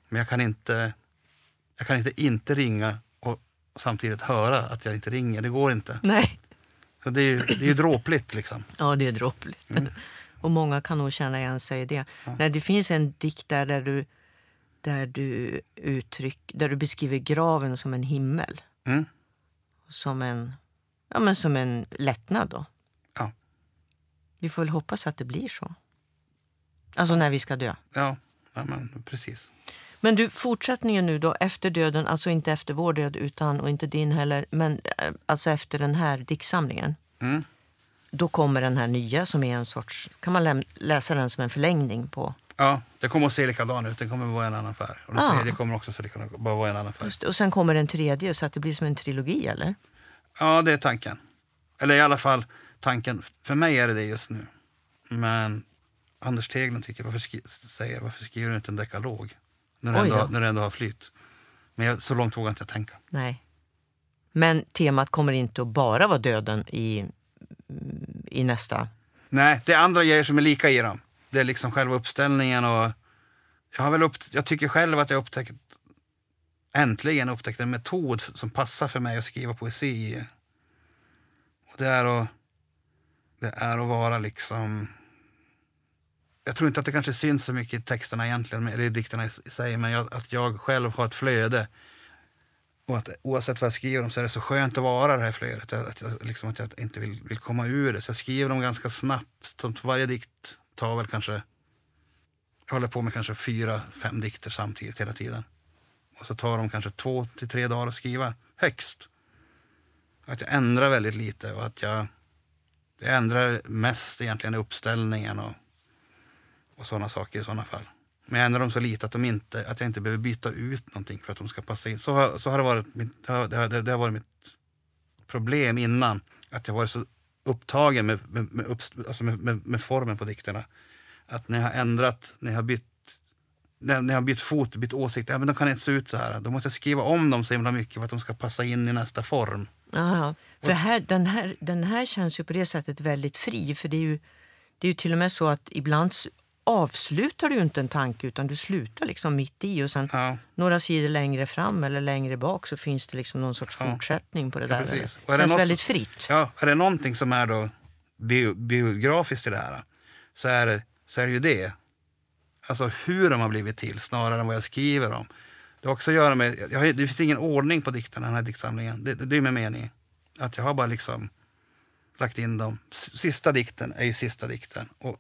Men jag kan inte, jag kan inte inte ringa och samtidigt höra att jag inte ringer. Det går inte. Nej, Så det är ju det är dråpligt liksom. ja det är dråpligt. Mm. Och många kan nog känna igen sig i det. Nej, det finns en dikt där, där du, där du, uttryck, där du beskriver graven som en himmel. Mm. Som en, ja, men som en lättnad. Då. Ja. Vi får väl hoppas att det blir så. Alltså när vi ska dö. Ja, ja men precis. Men du, fortsättningen nu då efter döden, alltså inte efter vår död utan, och inte din heller, men eh, alltså efter den här diktsamlingen. Mm. Då kommer den här nya som är en sorts, kan man läsa den som en förlängning på? Ja, det kommer att se likadan ut. Den kommer att vara en annan färg. Och den Ah. tredje kommer också att vara en annan färg. Just. Och sen kommer en tredje så att det blir som en trilogi eller? Ja, det är tanken. Eller i alla fall tanken. För mig är det det just nu. Men Anders Teglund tycker, varför, skri säger, varför skriver du inte en dekalog? När du, ändå, då. när ändå har flytt. Men jag, så långt vågar inte jag tänka. Nej. Men temat kommer inte att bara vara döden i, i nästa. Nej, det är andra grejer som är lika i dem. Det är liksom själva uppställningen och jag, har väl upp, jag tycker själv att jag upptäckt, äntligen upptäckt en metod som passar för mig att skriva poesi. Och det är att, det är att vara liksom... Jag tror inte att det kanske syns så mycket i texterna egentligen, eller i dikterna i sig, men jag, att jag själv har ett flöde. Och att oavsett vad jag skriver om så är det så skönt att vara det här flödet. Att jag, liksom att jag inte vill, vill komma ur det. Så jag skriver dem ganska snabbt. Varje dikt tar väl kanske... Jag håller på med kanske fyra, fem dikter samtidigt hela tiden. Och så tar de kanske två till tre dagar att skriva, högst. Att jag ändrar väldigt lite och att jag, jag ändrar mest egentligen i uppställningen och, och sådana saker i sådana fall. Men jag ändrar dem så lite att, de inte, att jag inte behöver byta ut någonting för att de ska passa in. Så har, så har det, varit mitt, det, har, det, har, det har varit mitt problem innan. Att jag varit så upptagen med, med, med, upp, alltså med, med, formen på dikterna. Att när jag har ändrat, när jag har bytt när när jag har bytt fot, bytt åsikt, ja, men de kan inte se ut så här. Då måste jag skriva om dem så himla mycket för att de ska passa in i nästa form. Ja. För här, den, här, den här känns ju på det sättet väldigt fri. För det är ju, det är ju till och med så att ibland avslutar du inte en tanke utan du slutar liksom mitt i och sen Ja, några sidor längre fram eller längre bak så finns det liksom någon sorts Ja. fortsättning på det Ja, där. precis. Det är det känns något väldigt fritt. ja, är det någonting som är då bio, biografiskt i det här så är det, så är det ju det. Alltså hur de har blivit till snarare än vad jag skriver om. Det har också att göra med, jag det finns ingen ordning på dikterna i den här diktsamlingen. Det, det, är med mening. Att jag har bara liksom lagt in dem. Sista dikten är ju sista dikten och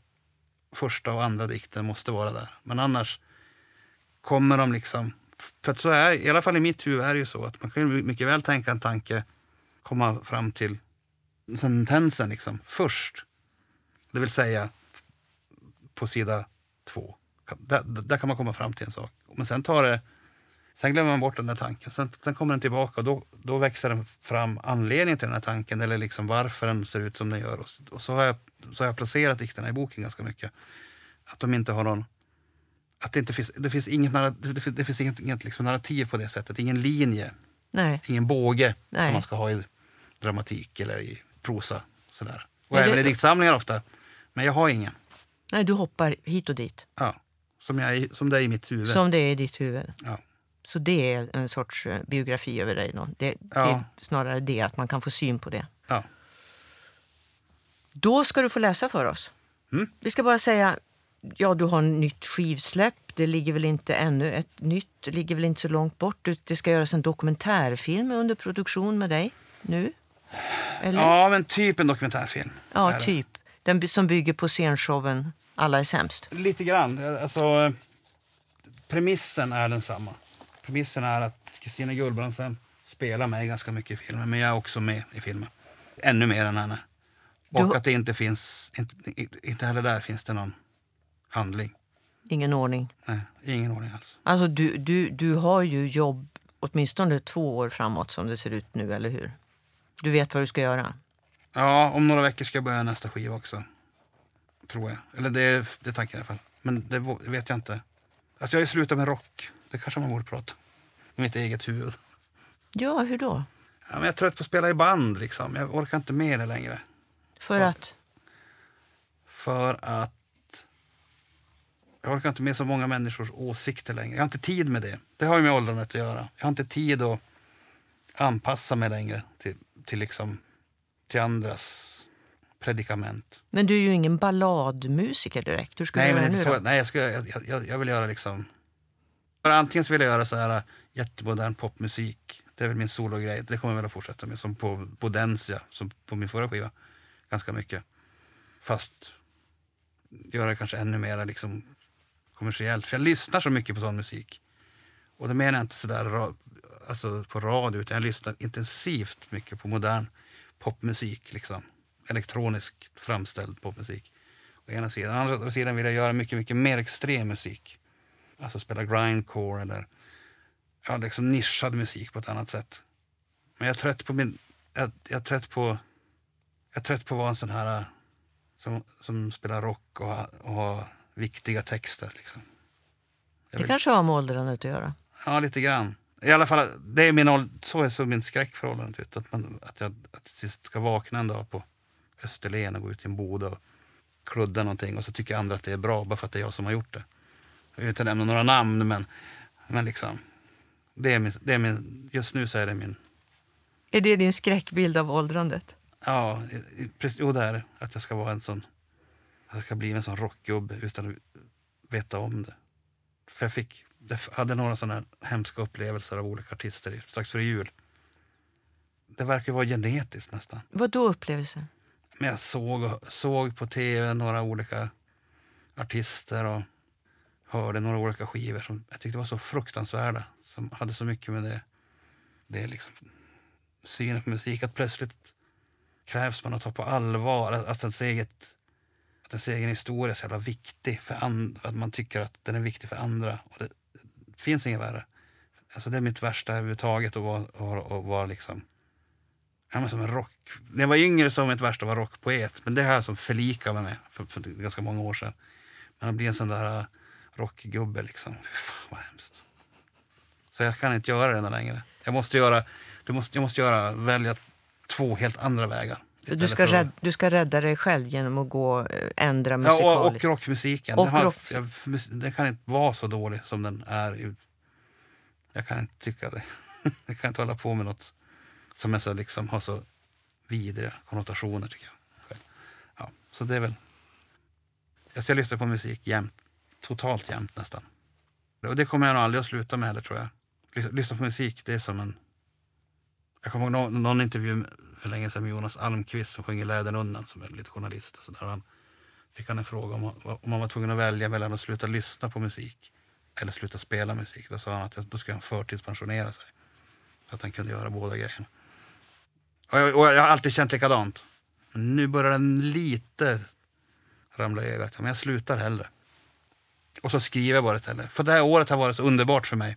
första och andra dikten måste vara där. Men annars kommer de liksom... För att så är, i alla fall i mitt huvud är det ju så att man kan mycket väl tänka en tanke, komma fram till sentensen liksom först. Det vill säga på sida två. Där, där kan man komma fram till en sak. Men sen tar det... Sen glömmer man bort den där tanken. Sen, sen kommer den tillbaka och då, då växer den fram anledningen till den här tanken eller liksom varför den ser ut som den gör. Och, och så, har jag, så har jag placerat dikterna i boken ganska mycket. Att de inte har någon... Att det inte finns, det finns inget, det finns, det finns inget, inget liksom narrativ på det sättet. Ingen linje, Nej. ingen båge Nej. som man ska ha i dramatik eller i prosa. Sådär. Och Nej, även det- i diktsamlingar ofta. Men jag har ingen. Nej, du hoppar hit och dit. Ja, som, jag, som det är i mitt huvud. Som det är i ditt huvud. Ja. Så det är en sorts eh, biografi över dig. Det, det Ja. är snarare det, att man kan få syn på det. Ja. Då ska du få läsa för oss. Mm. Vi ska bara säga, ja du har nytt skivsläpp. Det ligger väl inte ännu, ett nytt ligger väl inte så långt bort. Det ska göras en dokumentärfilm under produktion med dig nu. Eller? ja, men typ en dokumentärfilm. Ja, det. typ. Den som bygger på scenshowen Alla är sämst. Lite grann. Alltså, premissen är densamma. Premissen är att Kristina Gullbrandsen spelar mig ganska mycket i filmen, men jag är också med i filmen. Ännu mer än henne. Och Du- att det inte finns, inte, inte heller där finns det någon handling. Ingen ordning. Nej, ingen ordning alls. Alltså du, du, du har ju jobb åtminstone två år framåt som det ser ut nu, eller hur? Du vet vad du ska göra. Ja, om några veckor ska jag börja nästa skiva också. Tror jag. Eller det, det är tanken i alla fall. Men det vet jag inte. Alltså jag har ju slutat med rock. Det kanske man borde prata om. I mitt eget huvud. Ja, hur då? Ja, men jag är trött på att spela i band liksom. Jag orkar inte med det längre. För att... För att jag orkar inte med så många människors åsikter längre. Jag har inte tid med det. Det har ju med åldrandet att göra. Jag har inte tid att anpassa mig längre till, till, liksom, till andras predikament. Men du är ju ingen balladmusiker direkt. Hur ska Nej, du men göra inte nu så, då? nej jag, ska, jag, jag, jag vill göra liksom... Antingen vill jag göra så här jättemodern popmusik. Det är väl min sologrej. Det kommer jag väl att fortsätta med. Som på Bodensia, som på min förra skiva. Ganska mycket. Fast göra det kanske ännu mer liksom kommersiellt. För jag lyssnar så mycket på sån musik. Och det menar jag inte sådär alltså på radio, utan jag lyssnar intensivt mycket på modern popmusik. Liksom. Elektroniskt framställd popmusik. Å ena sidan. Å andra sidan vill jag göra mycket, mycket mer extrem musik. Alltså spela grindcore eller ja, liksom nischad musik på ett annat sätt. Men jag är trött på min... Jag, jag är trött på... Jag är trött på att vara en sån här som, som spelar rock och, och har viktiga texter. Liksom. Det vill- kanske har med åldrandet att göra. Ja, lite grann. I alla fall, det är min, så är så min skräck för åldrandet. ut. Att, man, att jag att sist ska vakna en dag på Österlen och gå ut i en bod och kludda någonting och så tycker andra att det är bra bara för att det är jag som har gjort det. Jag vill inte nämna några namn men, men liksom. Det är min, det är min, just nu så är det min, Är det din skräckbild av åldrandet? ja, precis, jo det är. Att jag ska vara en sån, jag ska bli en sån rockgubbe utan att veta om det. För jag fick, jag hade några sådana hemska upplevelser av olika artister strax före jul. Det verkar vara genetiskt nästan. Vad då upplevelser? Men jag såg, såg på tv några olika artister och hörde några olika skivor som jag tyckte var så fruktansvärda. Som hade så mycket med det, det är liksom synen på musik. Att plötsligt krävs man att ta på allvar att, att ens eget att ens egen historia är så jävla viktig för and, att man tycker att den är viktig för andra. Och det, det finns inget värre. Alltså det är mitt värsta överhuvudtaget att vara, att, att vara liksom Ja, men som en rock. När jag var yngre så var mitt värsta att vara rockpoet. Men det har jag som förlikat mig med för, för ganska många år sedan. Men att bli en sån där rockgubbe liksom. Fan vad hemskt. Så jag kan inte göra det längre. Jag måste göra, det måste, jag måste göra, välja två helt andra vägar. Så du ska, att- rädda, du ska rädda dig själv genom att gå, eh, ändra Ja, musikaliskt? och, och rockmusiken. Och den, har, rock- jag, den kan inte vara så dålig som den är. Jag kan inte tycka det. Jag kan inte hålla på med något som är så, liksom, har så vidriga konnotationer tycker jag. Ja, så det är väl... Jag ska lyssna på musik jämt. Totalt jämt nästan. Och det kommer jag nog aldrig att sluta med heller tror jag. Lyssna på musik, det är som en... Jag kommer ihåg någon, någon intervju för länge sedan med Jonas Almqvist som sjunger Läderundan som är lite journalist. Och så där. Han fick han en fråga om, om man var tvungen att välja mellan att sluta lyssna på musik eller sluta spela musik. Då sa han att då skulle han förtidspensionera sig. Så att han kunde göra båda grejerna. Och jag, och jag har alltid känt likadant. Men nu börjar den lite ramla över. Men jag slutar hellre. Och så skriver jag bara istället. För det här året har varit så underbart för mig.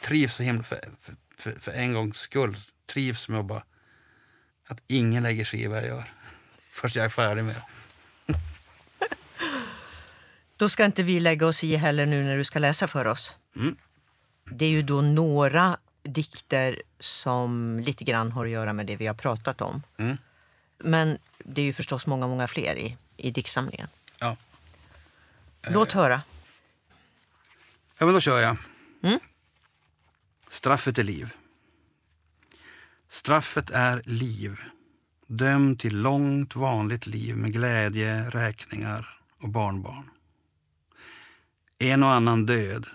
Trivs så himla för, för, för, en gångs skull. Trivs med att bara... Att ingen lägger sig i vad jag gör. Först jag är färdig med det. Då ska inte vi lägga oss i heller nu när du ska läsa för oss. Mm. Det är ju då några dikter som lite grann har att göra med det vi har pratat om. Mm. Men det är ju förstås många, många fler i, i diktsamlingen. Ja. Låt höra. Ja, men då kör jag. Mm. Straffet är liv. Straffet är liv. Dömd till långt vanligt liv med glädje, räkningar och barnbarn. En och annan död,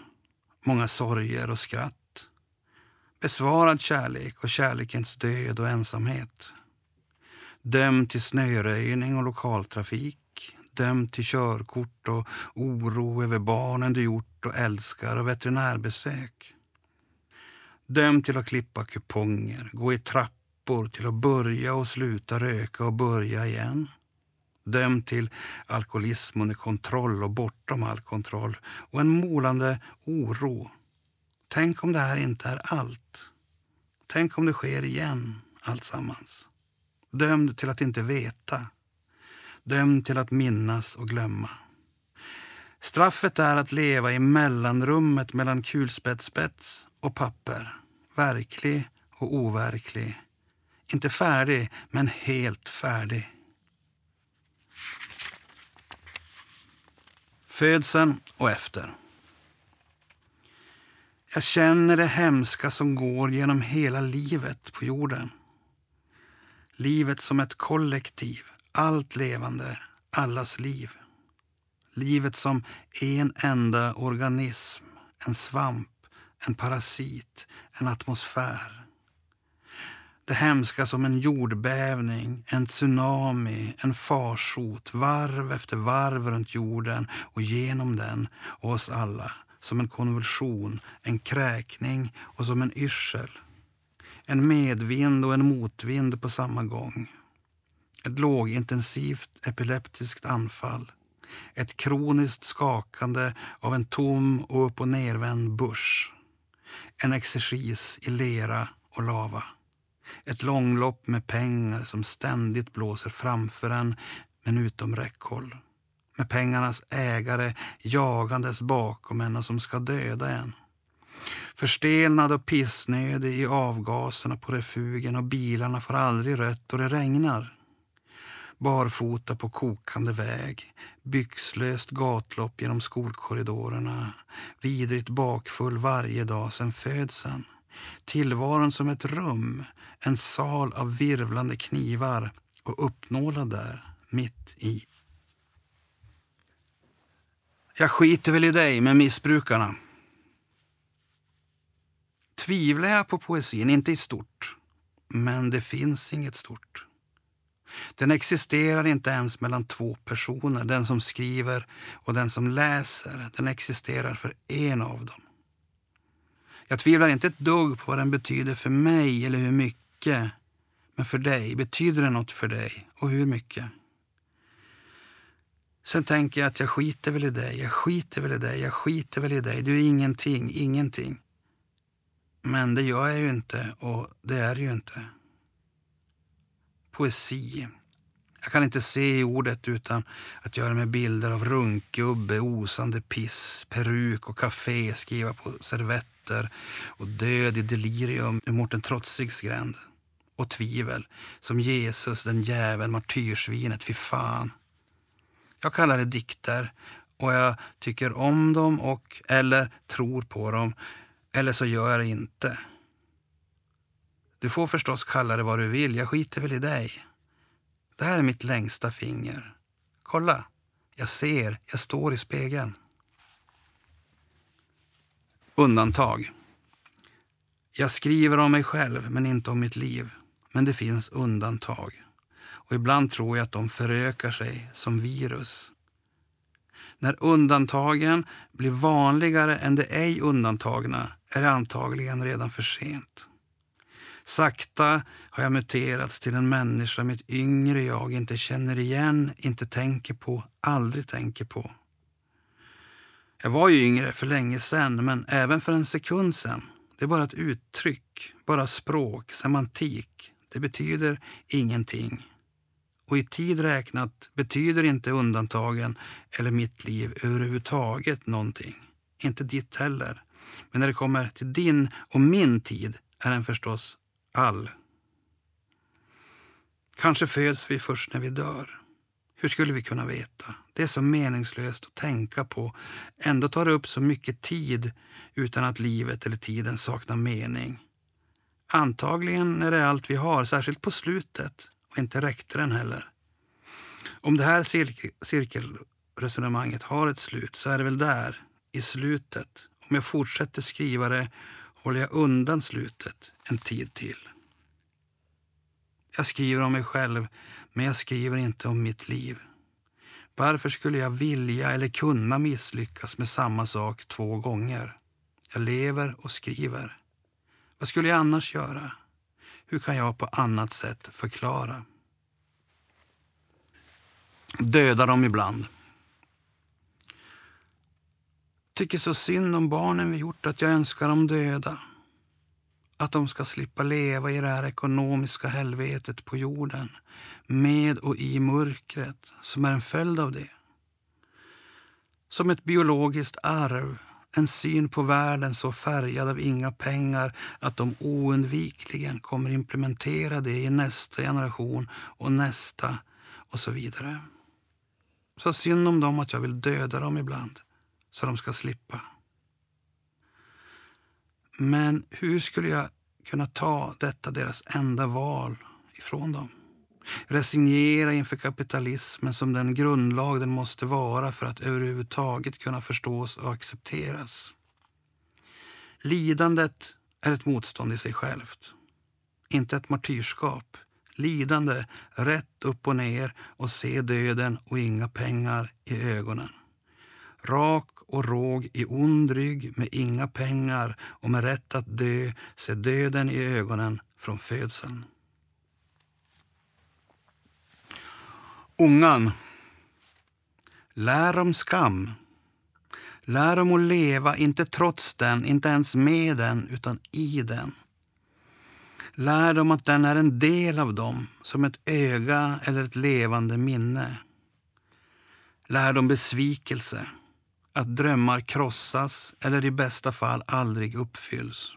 många sorger och skratt. Besvarad kärlek och kärlekens död och ensamhet. Dömd till snöröjning och lokaltrafik. Dömd till körkort och oro över barnen du gjort och älskar och veterinärbesök. Dömd till att klippa kuponger, gå i trappor, till att börja och sluta röka och börja igen. Dömd till alkoholism under kontroll och bortom all kontroll och en molande oro. Tänk om det här inte är allt. Tänk om det sker igen, alltsammans. Dömd till att inte veta. Dömd till att minnas och glömma. Straffet är att leva i mellanrummet mellan kulspetsspets och papper. Verklig och overklig. Inte färdig, men helt färdig. Födseln och efter. Jag känner det hemska som går genom hela livet på jorden. Livet som ett kollektiv, allt levande, allas liv. Livet som en enda organism, en svamp, en parasit, en atmosfär. Det hemska som en jordbävning, en tsunami, en farsot, varv efter varv runt jorden och genom den och oss alla. Som en konvulsion, en kräkning och som en yrsel. En medvind och en motvind på samma gång. Ett lågintensivt epileptiskt anfall. Ett kroniskt skakande av en tom och upp och nervänd börs, En exercis i lera och lava. Ett långlopp med pengar som ständigt blåser framför en men utom räckhåll. Med pengarnas ägare jagandes bakom en och som ska döda en. Förstelnad och pissnödig i avgaserna på refugen och bilarna får aldrig rött då det regnar. Barfota på kokande väg, byxlöst gatlopp genom skolkorridorerna, vidrigt bakfull varje dag sedan födseln. Tillvaron som ett rum, en sal av virvlande knivar och uppnålad där, mitt i. Jag skiter väl i dig med missbrukarna. Tvivlar jag på poesin, inte i stort. Men det finns inget stort. Den existerar inte ens mellan två personer, den som skriver och den som läser. Den existerar för en av dem. Jag tvivlar inte ett dugg på vad den betyder för mig eller hur mycket. Men för dig, betyder den något för dig? Och hur mycket? Sen tänker jag att jag skiter väl i dig, jag skiter väl i dig, jag skiter väl i dig. Du är ingenting, ingenting. Men det gör jag ju inte och det är ju inte. Poesi Jag kan inte se i ordet utan att göra mig bilder av runkgubbe, osande piss, peruk och kafé, skriva på servetter och död i delirium emot en Trotsigs gränd. Och tvivel, som Jesus, den jäveln, martyrsvinet, fy fan. Jag kallar det dikter och jag tycker om dem och eller tror på dem eller så gör jag det inte. Du får förstås kalla det vad du vill, jag skiter väl i dig. Det här är mitt längsta finger. Kolla, jag ser, jag står i spegeln. Undantag. Jag skriver om mig själv, men inte om mitt liv. Men det finns undantag. Och ibland tror jag att de förökar sig som virus. När undantagen blir vanligare än de ej undantagna är det antagligen redan för sent. Sakta har jag muterats till en människa mitt yngre jag inte känner igen, inte tänker på, aldrig tänker på. Jag var ju yngre för länge sen, men även för en sekund sen. Det är bara ett uttryck, bara språk, semantik. Det betyder ingenting. Och i tid räknat betyder inte undantagen eller mitt liv överhuvudtaget någonting. Inte ditt heller. Men när det kommer till din och min tid är den förstås all. Kanske föds vi först när vi dör. Hur skulle vi kunna veta? Det är så meningslöst att tänka på. Ändå tar det upp så mycket tid utan att livet eller tiden saknar mening. Antagligen är det allt vi har, särskilt på slutet. Och inte räckte den heller. Om det här cirkel cirkelresonemanget har ett slut så är det väl där, i slutet. Om jag fortsätter skriva det håller jag undan slutet en tid till. Jag skriver om mig själv, men jag skriver inte om mitt liv. Varför skulle jag vilja eller kunna misslyckas med samma sak två gånger? Jag lever och skriver. Vad skulle jag annars göra? Hur kan jag på annat sätt förklara? Döda dem ibland. Tycker så synd om barnen vi gjort att jag önskar dem döda. Att de ska slippa leva i det här ekonomiska helvetet på jorden med och i mörkret som är en följd av det. Som ett biologiskt arv, en syn på världen så färgad av inga pengar att de oundvikligen kommer implementera det i nästa generation och nästa och så vidare. Så synd om dem att jag vill döda dem ibland så de ska slippa. Men hur skulle jag kunna ta detta deras enda val ifrån dem? Resignera inför kapitalismen som den grundlag den måste vara för att överhuvudtaget kunna förstås och accepteras. Lidandet är ett motstånd i sig självt, inte ett martyrskap. Lidande rätt upp och ner och se döden och inga pengar i ögonen. Rak och råg i ond rygg med inga pengar och med rätt att dö, se döden i ögonen från födseln. Ungan. Lär om skam. Lär dem att leva, inte trots den, inte ens med den, utan i den. Lär dem att den är en del av dem, som ett öga eller ett levande minne. Lär dem besvikelse, att drömmar krossas eller i bästa fall aldrig uppfylls.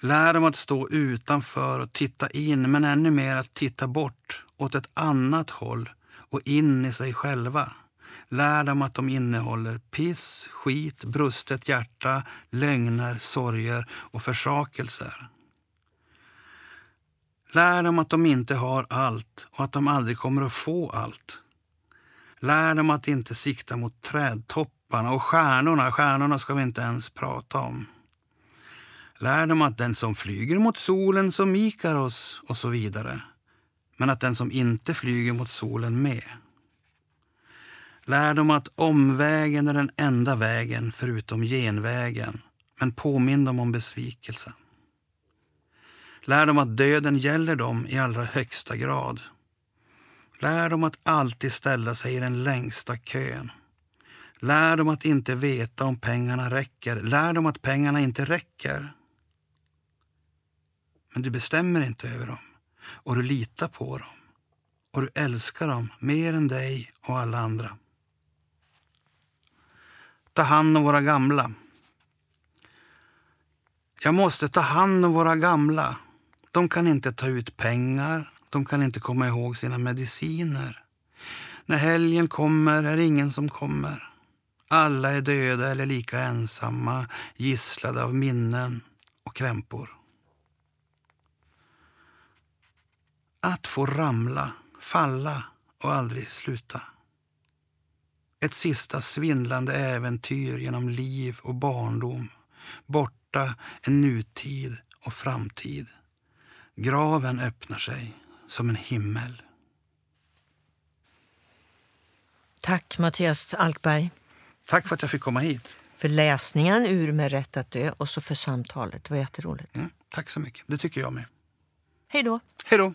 Lär dem att stå utanför och titta in, men ännu mer att titta bort, åt ett annat håll och in i sig själva. Lär dem att de innehåller piss, skit, brustet hjärta, lögner, sorger och försakelser. Lär dem att de inte har allt och att de aldrig kommer att få allt. Lär dem att inte sikta mot trädtopparna och stjärnorna. Stjärnorna ska vi inte ens prata om. Lär dem att den som flyger mot solen som Ikaros och så vidare. Men att den som inte flyger mot solen med. Lär dem att omvägen är den enda vägen förutom genvägen. Men påminn dem om besvikelsen. Lär dem att döden gäller dem i allra högsta grad. Lär dem att alltid ställa sig i den längsta kön. Lär dem att inte veta om pengarna räcker. Lär dem att pengarna inte räcker. Men du bestämmer inte över dem och du litar på dem. och du älskar dem mer än dig och alla andra. Ta hand om våra gamla. Jag måste ta hand om våra gamla. De kan inte ta ut pengar, de kan inte komma ihåg sina mediciner. När helgen kommer är ingen som kommer. Alla är döda eller lika ensamma, gisslade av minnen och krämpor. Att få ramla, falla och aldrig sluta. Ett sista svindlande äventyr genom liv och barndom. Borta en nutid och framtid. Graven öppnar sig som en himmel. Tack Mattias Alkberg. Tack för att jag fick komma hit. För läsningen ur Med rätt att dö och så för samtalet. Det var jätteroligt. Mm, tack så mycket. Det tycker jag med. Hej då. Hej då.